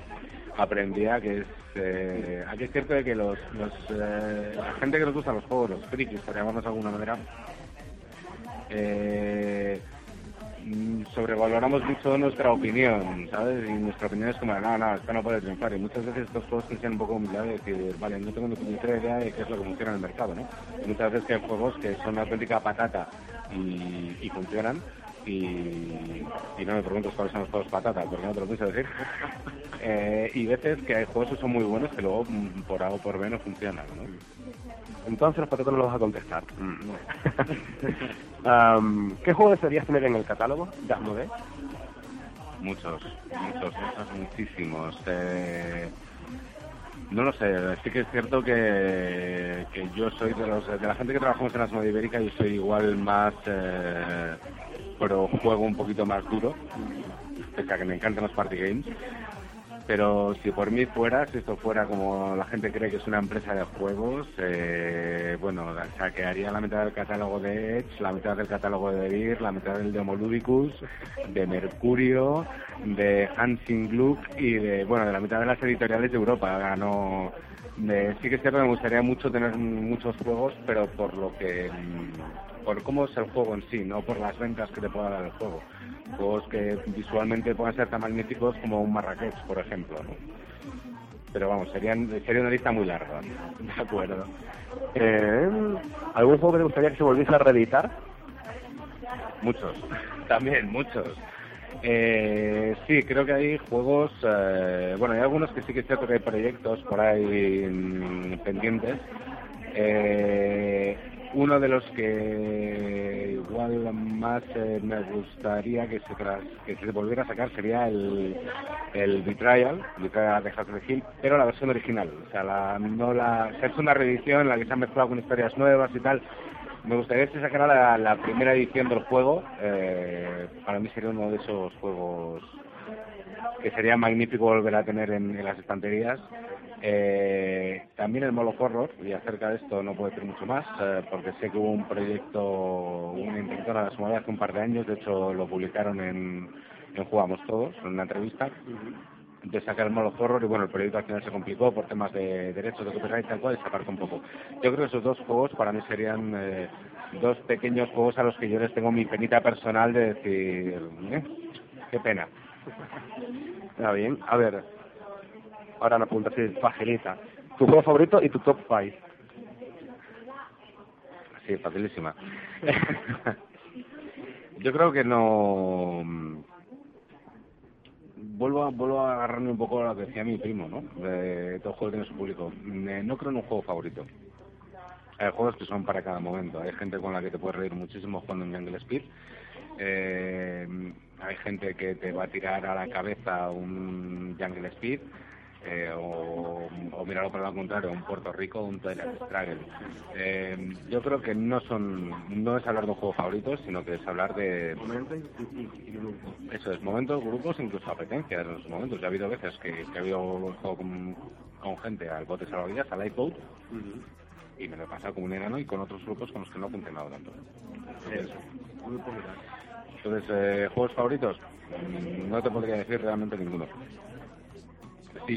aprendía que es eh, aquí es cierto de que los, los eh, la gente que nos gusta los juegos los frikis por llamarnos de alguna manera eh, Mm, sobrevaloramos mucho nuestra opinión, ¿sabes? Y nuestra opinión es como, no, no, esto no puede triunfar. Y muchas veces estos juegos tienen un poco humildad de decir, vale, no tengo ni idea de qué es lo que funciona en el mercado, ¿no? Muchas veces que hay juegos que son una auténtica patata y, funcionan y, no me preguntes cuáles son los juegos patata, porque no te lo pienso decir. Eh, y veces que hay juegos que son muy buenos que luego mm, por A o por B no funcionan, ¿no? Entonces los patatas no los vas a contestar. *laughs* um, ¿Qué juego desearías tener en el catálogo de Asmodee? Muchos, muchos, muchos, muchísimos. Eh, no lo sé, sí que es cierto que, que yo soy de, los, de la gente que trabajamos en Asmodee Ibérica, yo soy igual más eh, pero juego un poquito más duro, pese a que me encantan los party games. Pero si por mí fuera, si esto fuera como la gente cree que es una empresa de juegos, eh, bueno, saquearía la mitad del catálogo de Edge, la mitad del catálogo de Beer, la mitad del de Homoludicus, de Mercurio, de Hansing Gluck y de, bueno, de la mitad de las editoriales de Europa. Sí que es cierto me gustaría mucho tener muchos juegos, pero por lo que, por cómo es el juego en sí, no por las ventas que te pueda dar el juego juegos que visualmente puedan ser tan magníficos como un Marrakech, por ejemplo. Pero vamos, serían, sería una lista muy larga. *laughs* De acuerdo. Eh, ¿Algún juego que te gustaría que se volviese a reeditar? Muchos, *laughs* también, muchos. Eh, sí, creo que hay juegos, eh, bueno, hay algunos que sí que es cierto que hay proyectos por ahí mm, pendientes. Eh, uno de los que igual más eh, me gustaría que se, que se volviera a sacar sería el, el Betrayal, Betrayal de House Hill, pero la versión original. O sea, la, no la, se una reedición en la que se han mezclado con historias nuevas y tal. Me gustaría que sacara la, primera edición del juego. Eh, para mí sería uno de esos juegos que sería magnífico volver a tener en las estanterías eh, también el Molo Horror, y acerca de esto no puedo decir mucho más, eh, porque sé que hubo un proyecto, una intentora de Asmodee hace un par de años, de hecho lo publicaron en, en Jugamos Todos, en una entrevista, de sacar el Molo Horror, y bueno, el proyecto al final se complicó por temas de derechos de copyright y tal cual, y se apartó un poco. Yo creo que esos dos juegos para mí serían eh, dos pequeños juegos a los que yo les tengo mi penita personal de decir, eh, qué pena. Está bien, a ver, ahora me apunta así, facilita. Tu juego favorito y tu top 5. Sí, facilísima. *laughs* Yo creo que no. Vuelvo a, vuelvo a agarrarme un poco a lo que decía mi primo, ¿no? De todo juego tiene su público. No creo en un juego favorito. Hay juegos que son para cada momento. Hay gente con la que te puedes reír muchísimo jugando en Jungle Speed. Eh, hay gente que te va a tirar a la cabeza un Jungle Speed eh, o, o, mirarlo por el contrario, un Puerto Rico, un Twilight Struggle. Eh, yo creo que no son, no es hablar de un juego favorito, sino que es hablar de... Eso es, momentos, grupos, incluso apetencias en los momentos. Ya ha habido veces que, ha habido un juego con, gente al bote salvavidas, al lifeboat, y me lo he pasado como un enano y con otros grupos con los que no ha funcionado tanto. Entonces, eh, ¿juegos favoritos? No te podría decir realmente ninguno si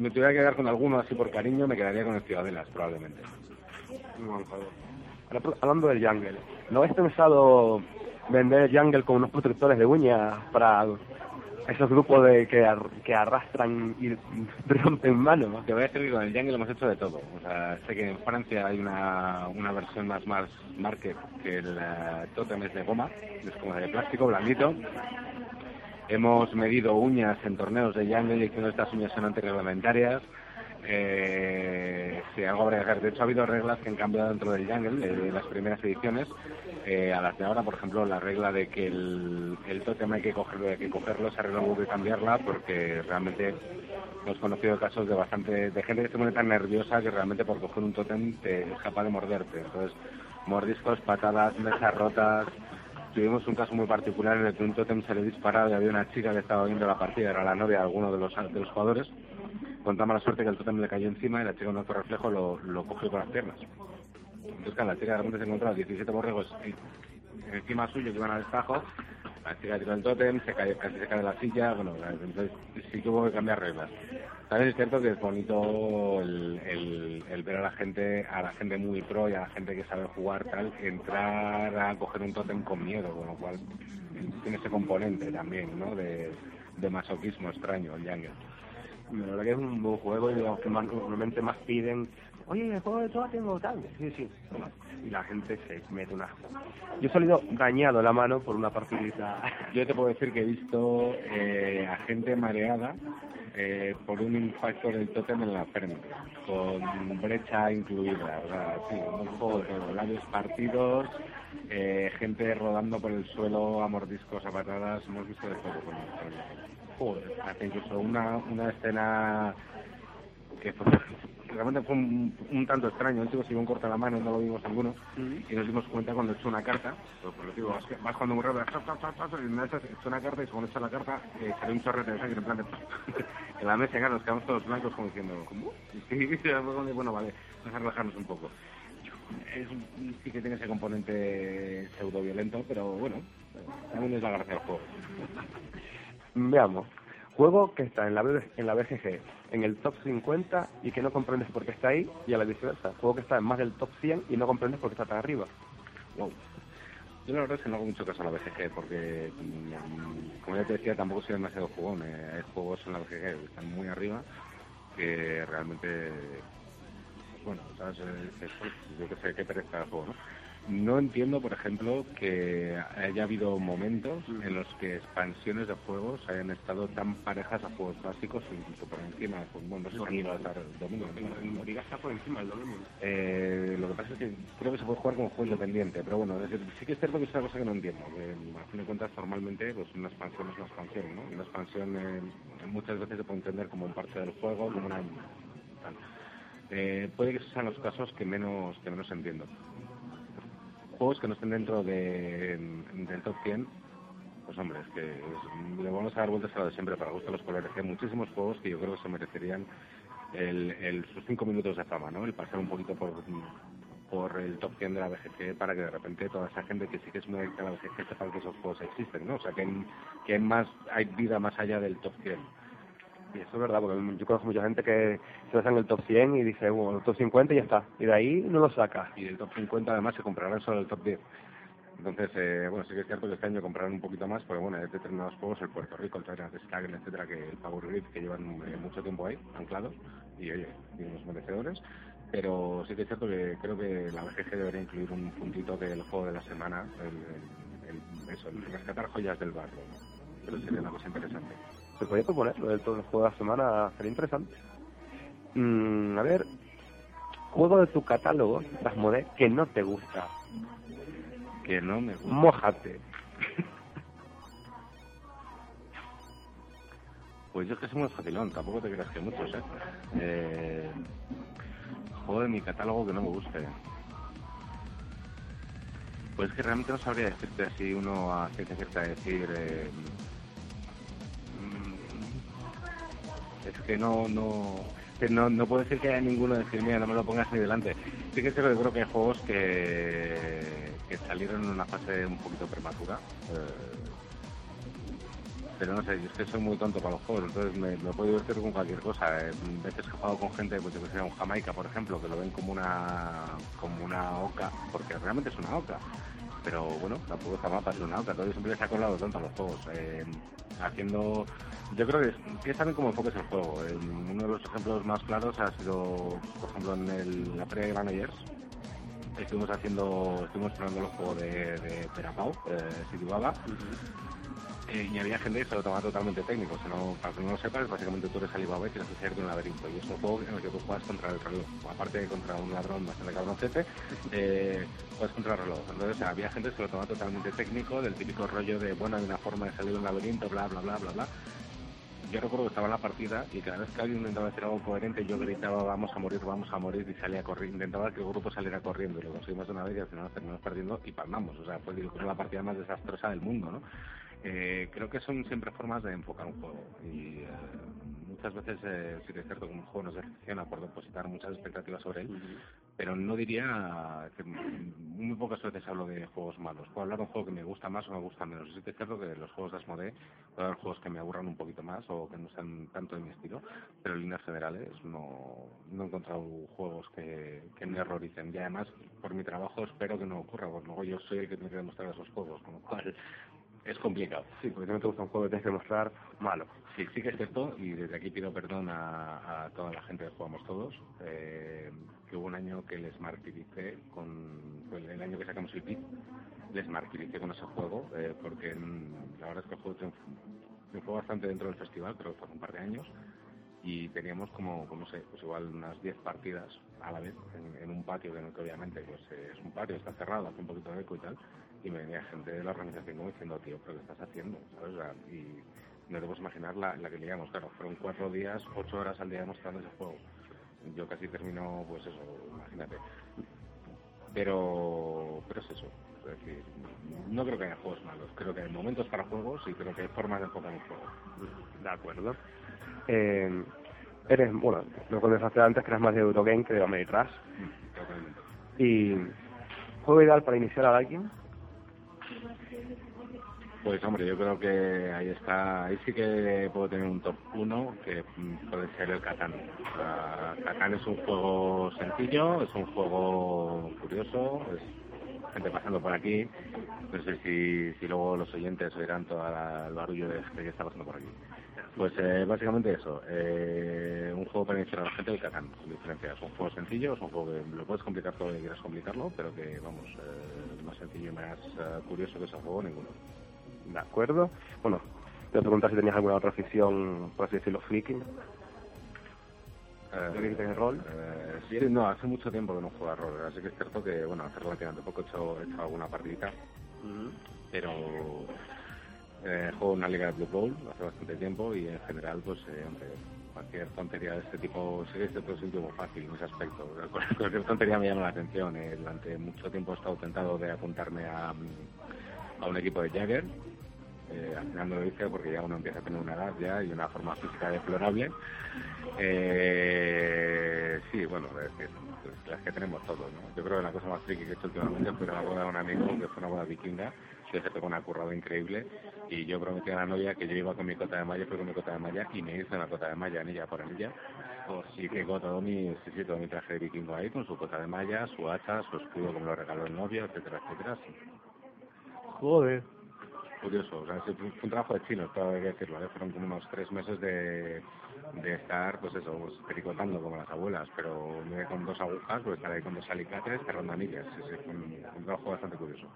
me tuviera que quedar con alguno así por cariño, me quedaría con el Ciudadelas, probablemente. hablando del Jungle, ¿no habéis pensado vender Jungle con unos protectores de uñas para esos grupos de que, que arrastran y *laughs* rompen manos. Te voy a decir que con el Jungle hemos hecho de todo. O sea, sé que en Francia hay una, una versión más más market que el uh, es de goma, es como de plástico blandito. Hemos medido uñas en torneos de Jungle y que estas uñas son antirreglamentarias. Eh, sí, algo De hecho, ha habido reglas que han cambiado dentro del Jungle, de las primeras ediciones, eh, a las de ahora, por ejemplo, la regla de que el, el tótem hay que cogerlo, hay que cogerlo, se arregla de cambiarla porque realmente hemos conocido casos de bastante de gente que se pone tan nerviosa que realmente por coger un tótem te es capaz de morderte. Entonces, mordiscos, patadas, mesas rotas. Tuvimos un caso muy particular en el que un tótem se le disparaba y había una chica que estaba viendo la partida, era la novia de alguno de los, de los jugadores. Con tan mala suerte que el tótem le cayó encima y la chica con otro reflejo lo, lo cogió con las piernas. Entonces, claro, la chica de repente se encontraba 17 borregos encima suyo que iban al destajo, la chica tiró el tótem, se cae, casi se cae de la silla, bueno, entonces sí que hubo que cambiar reglas. También es cierto que es bonito el, el, ver a la gente, a la gente muy pro y a la gente que sabe jugar tal, entrar a coger un tótem con miedo, con lo cual tiene ese componente también, ¿no? De, de masoquismo extraño el Jungle. La verdad que es un buen juego y digamos que normalmente más piden oye, el juego de todo tengo tal. Sí, sí. Y la gente se mete una... Yo he salido dañado la mano por una partidita. *laughs* Yo te puedo decir que he visto eh, a gente mareada eh, por un impacto del tótem en la frente, con brecha incluida. O sea, sí, un juego de labios partidos, eh, gente rodando por el suelo a mordiscos, a patadas. Hemos visto de todo con el Joder, hasta incluso una, una escena que fue realmente fue un, tanto extraño. El chico se iba un corta la mano, no lo vimos algunos, y nos dimos cuenta cuando echó una carta, pues, por lo digo, vas cuando muy rápido, y una vez echó una carta y cuando echó la carta eh, salió un chorrete de sangre en plan de, *laughs* en la mesa, claro, nos quedamos todos blancos como diciendo, ¿cómo? *laughs* Y bueno, vale, vamos a relajarnos un poco. Es, sí que tiene ese componente pseudo violento, pero bueno, también es la gracia del juego. Veamos. Juego que está en la, en la BGG, en el top 50 y que no comprendes por qué está ahí, y a la viceversa. Juego que está en más del top 100 y no comprendes por qué está tan arriba. Yo la verdad es que no hago mucho caso a la BGG porque, mm, como ya te decía, tampoco soy demasiado jugón. Eh, hay juegos en la BGG que están muy arriba que realmente, bueno, ¿sabes? yo que sé, qué pereza el juego, ¿no? No entiendo, por ejemplo, que haya habido momentos en los que expansiones de juegos hayan estado tan parejas a juegos básicos o incluso por encima. Pues, bueno, no sé si el domingo. El está por encima del domingo. Eh, lo que pasa es que creo que se puede jugar como juego independiente, pero bueno, sí que es cierto que es una cosa que no entiendo. Que, a fin de cuentas, normalmente pues, una expansión es una expansión, ¿no? Una expansión eh, muchas veces se puede entender como un parte del juego, como una... Eh, puede que sean los casos que menos que menos entiendo juegos que no estén dentro de, del top 100, pues hombre, es que le vamos a dar vueltas a lo de siempre para gusto los colores. Hay muchísimos juegos que yo creo que se merecerían el, sus cinco minutos de fama, ¿no? El pasar un poquito por, por el top 100 de la BGC para que de repente toda esa gente que sí que es muy adicta a la BGC sepa que esos juegos existen, ¿no? O sea, que, que más, hay vida más allá del top 100. Y eso es verdad, porque yo conozco mucha gente que se basa en el top 100 y dice, bueno, el top 50 y ya está. Y de ahí no lo saca. Y del top 50 además se comprarán solo el top 10. Entonces, eh, bueno, sí que es cierto que este año comprarán un poquito más, porque bueno, hay determinados juegos, el Puerto Rico, el Tyrant Skagen, etcétera, que el Power Grid, que llevan eh, mucho tiempo ahí, anclados, y oye, tienen unos merecedores. Pero sí que es cierto que creo que la BGG debería incluir un puntito del juego de la semana, el, eso, el rescatar joyas del barro. ¿no? Pero sería una cosa interesante se podría proponer lo del todo el juego de la semana, sería interesante. Mm, a ver, juego de tu catálogo, Dasmode, que no te gusta. Que no me gusta. Mójate. *laughs* Pues yo es que soy muy facilón, tampoco te creas que muchos, ¿eh? ¿eh? Juego de mi catálogo que no me guste. Pues es que realmente no sabría decirte así uno a ciencia cierta decir... Eh, es que no, no, no, no puedo decir que haya ninguno de decir, mira, no me lo pongas ni delante. Sí que que creo que hay juegos que, que salieron en una fase un poquito prematura. Eh, pero no sé, yo es que soy muy tonto para los juegos, entonces me, me puedo divertir con cualquier cosa. Eh, veces que he jugado con gente, pues yo que un Jamaica, por ejemplo, que lo ven como una como una oca, porque realmente es una oca. Pero bueno, tampoco está mal para ser todavía siempre les ha colado tanto a los juegos. Eh, haciendo, yo creo que es, saben cómo enfoques el juego. Uno de los ejemplos más claros ha sido, por ejemplo, en el, la Feria de Granollers, estuvimos haciendo, estuvimos probando los juegos de, de Perapau, eh, y había gente que se lo tomaba totalmente técnico. O sea, no, para que no lo sepas, básicamente tú eres Alibaba y tienes que hacerte un laberinto. Y es un juego en el que tú juegas contra el reloj. Aparte de contra un ladrón bastante cabroncete, eh, juegas contra el reloj. Entonces había gente que se lo tomaba totalmente técnico, del típico rollo de, bueno, hay una forma de salir de un laberinto, bla, bla, bla, bla, bla. Yo recuerdo que estaba en la partida y cada vez que alguien intentaba hacer algo coherente, yo gritaba, vamos a morir, vamos a morir, y salía corriendo. Intentaba que el grupo saliera corriendo y lo conseguimos de una vez y al final terminamos perdiendo y palmamos. O sea, fue la partida más desastrosa del mundo, ¿no? Eh, creo que son siempre formas de enfocar un juego y eh, muchas veces eh, sí que es cierto que un juego nos decepciona por depositar muchas expectativas sobre él, pero no diría que muy pocas veces hablo de juegos malos. Puedo hablar de un juego que me gusta más o me gusta menos. Sí que es cierto que los juegos de Asmodee puede haber juegos que me aburran un poquito más o que no sean tanto de mi estilo, pero en líneas generales no, no he encontrado juegos que, que me erroricen. Y además, por mi trabajo espero que no ocurra, porque luego yo soy el que tiene que demostrar esos juegos, con lo cual es complicado. Sí, porque no te gusta un juego que tienes que mostrar malo. Sí, sí que es cierto, y desde aquí pido perdón a, a toda la gente que jugamos todos, eh, que hubo un año que les martiricé con, fue el año que sacamos el PIT, les martiricé con ese juego, eh, porque mm, la verdad es que el juego triunfó, triunfó bastante dentro del festival, pero hace un par de años, y teníamos como, como sé, pues igual unas 10 partidas a la vez en, en un patio que, que obviamente pues es un patio, está cerrado, hace un poquito de eco y tal, y me venía gente de la organización como diciendo, tío, pero ¿qué estás haciendo? y no te puedes imaginar la, la que liamos, claro, fueron cuatro días, ocho horas al día mostrando ese juego. Yo casi termino, pues eso, imagínate. Pero, pero es eso, es decir, no creo que haya juegos malos, creo que hay momentos para juegos y creo que hay formas de enfocar un juego. De acuerdo. Eh, eres, bueno, lo conversaste antes que eras más de Eurogame que de. Totalmente. Y juego ideal para iniciar a alguien. Pues hombre, yo creo que ahí está, ahí sí que puedo tener un top 1 que mm, puede ser el Catán. O sea, Catán es un juego sencillo, es un juego curioso, es gente pasando por aquí. No sé si, si luego los oyentes oirán todo el barullo de gente que está pasando por aquí. Pues eh, básicamente eso, eh, un juego para iniciar a la gente el Catán, con diferencia. Es un juego sencillo, es un juego que lo puedes complicar todo lo que quieras complicarlo, pero que vamos, eh, más sencillo y más eh, curioso que ese juego ninguno. De acuerdo. Bueno, te preguntar si tenías alguna otra afición, por así decirlo, freaking. Eh, ¿De que tienes rol? eh, sí, no, hace mucho tiempo que no juego a rol. Así que es cierto que, bueno, hace relativamente poco he hecho, he hecho alguna partidita, pero eh, juego en una liga de Blue Bowl hace bastante tiempo y en general, pues, eh, hombre, cualquier tontería de este tipo, sí este es un tipo fácil en ese aspecto. Cual- *laughs* Cualquier tontería me llama la atención. Eh, durante mucho tiempo he estado tentado de apuntarme a, a un equipo de Jagger. Eh, al final no lo hice porque ya uno empieza a tener una edad ya y una forma física deplorable. Eh, sí, bueno, es que, pues, las que tenemos todos, ¿no? Yo creo que la cosa más friki que he hecho últimamente fue la boda de un amigo, que fue una boda vikinga, que se tocó una currada increíble, y yo prometí a la novia que yo iba con mi cota de malla, fui con mi cota de malla, y me hice una cota de malla, anilla por anilla, y que con todo mi, sí, sí, todo mi traje de vikingo ahí, con su cota de malla, su hacha, su escudo como lo regaló el novio, etcétera, etcétera, sí Joder. Curioso, o sea, fue un trabajo de chinos, todo hay que decirlo, ¿eh? fueron como unos tres meses de, de estar, pues eso, pues, pericotando como las abuelas, pero no con dos agujas, pues estar ahí con dos alicates cerrando anillas, sí, sí, fue un, un trabajo bastante curioso.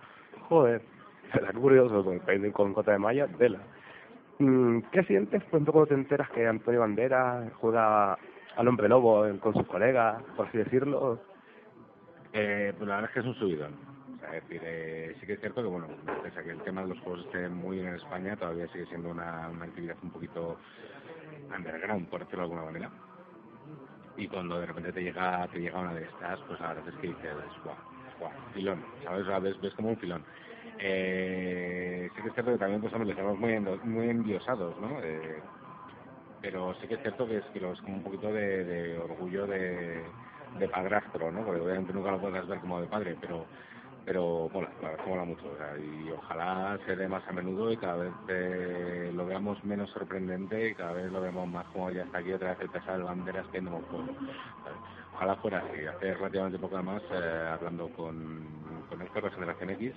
Joder. Era curioso, con, con, con cota de malla, tela. Mm, ¿Qué sientes, por ejemplo, cuando te enteras que Antonio Bandera juega al hombre lobo eh, con sus colegas, por así decirlo? Eh, pues la verdad es que es un subidón. Es decir, eh, sí que es cierto que, bueno, pese que el tema de los juegos esté muy bien en España, todavía sigue siendo una, actividad un poquito underground, por decirlo de alguna manera. Y cuando de repente te llega te llega una de estas, pues la verdad es que dices, guau, guau, filón, ¿sabes? Ves, ves como un filón. Eh, sí que es cierto que también pues, hombre, estamos muy, muy endiosados, ¿no? Eh, pero sí que es cierto que es, que es como un poquito de, de orgullo de, padrastro, ¿no? Porque obviamente nunca lo podrás ver como de padre, pero pero mola, la mola mucho. O sea, y ojalá se dé más a menudo y cada vez eh, lo veamos menos sorprendente y cada vez lo vemos más como ya está aquí otra vez el pesado de banderas que no juego. Ojalá fuera así. Hace relativamente poco más, eh, hablando con, con Héctor de Generación X,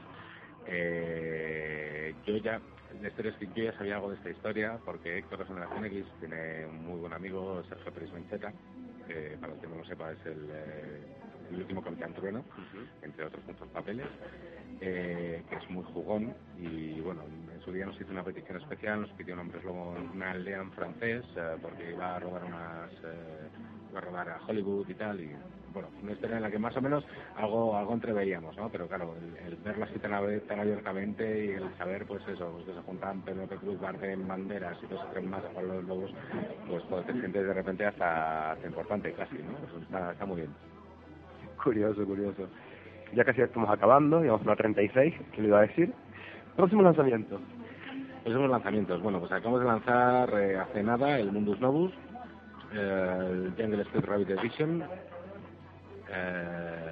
eh, yo ya, yo ya sabía algo de esta historia porque Héctor de Generación X tiene un muy buen amigo, Sergio Pérez Mencheta, que para el que no lo sepa es el, eh, el último Capitán Trueno, entre otros muchos papeles, eh, que es muy jugón y bueno, en su día nos hizo una petición especial, nos pidió un hombre lobo en una aldea en francés eh, porque iba a rodar unas, eh, iba a rodar a Hollywood y tal y bueno, una historia en la que más o menos algo algo entreveíamos, ¿no? Pero claro, el, el verla así tan, tan abiertamente y el saber, pues eso, pues que se juntan Pedro Cruz, Bardem, Banderas y dos tres más a jugar los lobos, pues, pues te sientes de repente hasta, hasta importante casi, ¿no? Eso está, está muy bien. Curioso, curioso. Ya casi estamos acabando, llevamos una 36, que le iba a decir. Próximo lanzamiento. Próximos lanzamientos. Bueno, pues acabamos de lanzar eh, hace nada el Mundus Novus, eh, el Jungle Speed Rabbit Edition. Eh,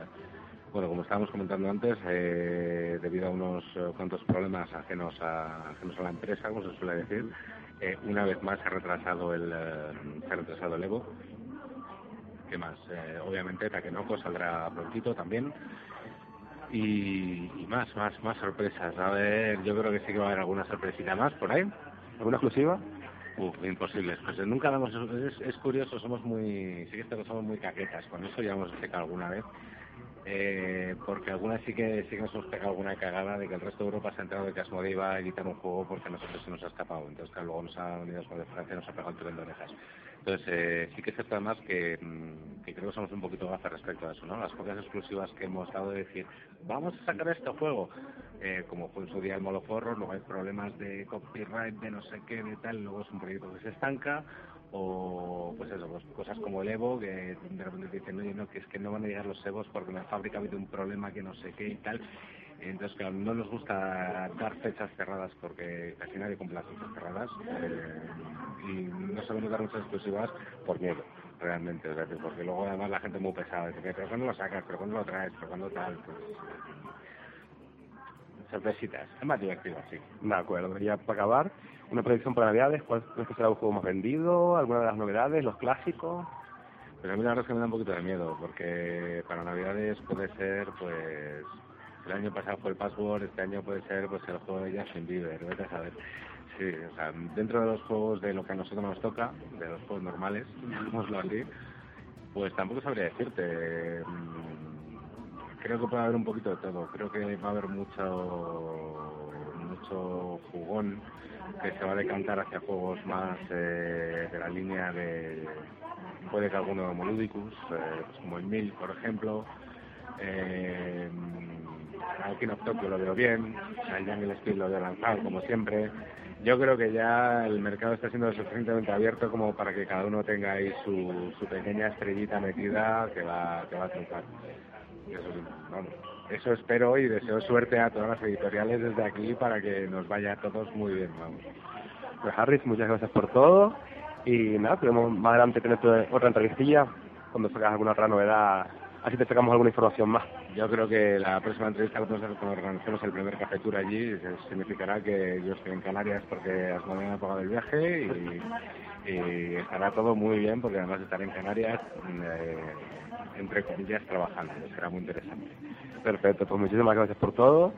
bueno, como estábamos comentando antes, eh, debido a unos eh, cuantos problemas ajenos a, ajenos a la empresa, como se suele decir, eh, una vez más se ha retrasado el, eh, se ha retrasado el Evo. ¿Qué más? Eh, obviamente Takenoko saldrá prontito también. Y, y más, más, más sorpresas. A ver, yo creo que sí que va a haber alguna sorpresita más por ahí. ¿Alguna exclusiva? Uf, imposibles. Pues nunca damos. Es, es curioso, somos muy. Sí que somos muy caquetas. Con eso ya hemos checado alguna vez. Eh, porque algunas sí que sí que nos hemos pegado alguna cagada de que el resto de Europa se ha enterado de que Asmodee iba a editar un juego porque a nosotros se nos ha escapado. Entonces, claro, luego nos ha con de Francia y nos ha pegado el tren de orejas. Entonces, eh, sí que es cierto además que, mm, que creo que somos un poquito gafas respecto a eso, ¿no? Las pocas exclusivas que hemos dado de decir, vamos a sacar este juego, eh, como fue en su día el Moloforro, luego hay problemas de copyright, de no sé qué, de tal, luego es un proyecto que se estanca, o pues eso, pues cosas como el Evo, que de repente te dicen, oye, no, que es que no van a llegar los Evos porque en la fábrica ha habido un problema que no sé qué y tal. Entonces, claro, no nos gusta dar fechas cerradas porque casi nadie cumple las fechas cerradas eh, y no sabemos dar muchas exclusivas por miedo, realmente, decir, porque luego además la gente es muy pesada, dice, pero ¿cuándo lo sacas? ¿Pero cuándo lo traes? ¿Pero cuándo tal? Pues, sorpresitas, es más divertido así. De acuerdo, ya para acabar, una predicción para Navidades, ¿cuál crees que será el juego más vendido? ¿Alguna de las novedades? ¿Los clásicos? Pero a mí la verdad es que me da un poquito de miedo, porque para Navidades puede ser, pues, el año pasado fue el Password, este año puede ser, pues, el juego de Justin Bieber, vete a saber. Sí, o sea, dentro de los juegos de lo que a nosotros nos toca, de los juegos normales, digámoslo así, pues tampoco sabría decirte. Mm, Creo que puede haber un poquito de todo. Creo que va a haber mucho, mucho jugón que se va a decantar hacia juegos más eh, de la línea de puede que alguno Moludicus, eh, pues como el Mil, por ejemplo. Eh, King of Tokyo lo veo bien, al Jungle Speed lo veo lanzado, como siempre. Yo creo que ya el mercado está siendo suficientemente abierto como para que cada uno tenga ahí su, su pequeña estrellita metida que va, que va a triunfar. Eso, vamos, eso espero y deseo suerte a todas las editoriales desde aquí para que nos vaya a todos muy bien, vamos. Pues Harris, muchas gracias por todo. Y nada, podemos más adelante tener otra entrevistilla cuando sacas alguna otra novedad. Así te sacamos alguna información más. Yo creo que la próxima entrevista cuando organicemos el primer café tour allí significará que yo estoy en Canarias porque Asmodee me ha pagado el viaje y, y estará todo muy bien porque además estaré en Canarias, eh, entre comillas, trabajando. Será muy interesante. Perfecto, pues muchísimas gracias por todo.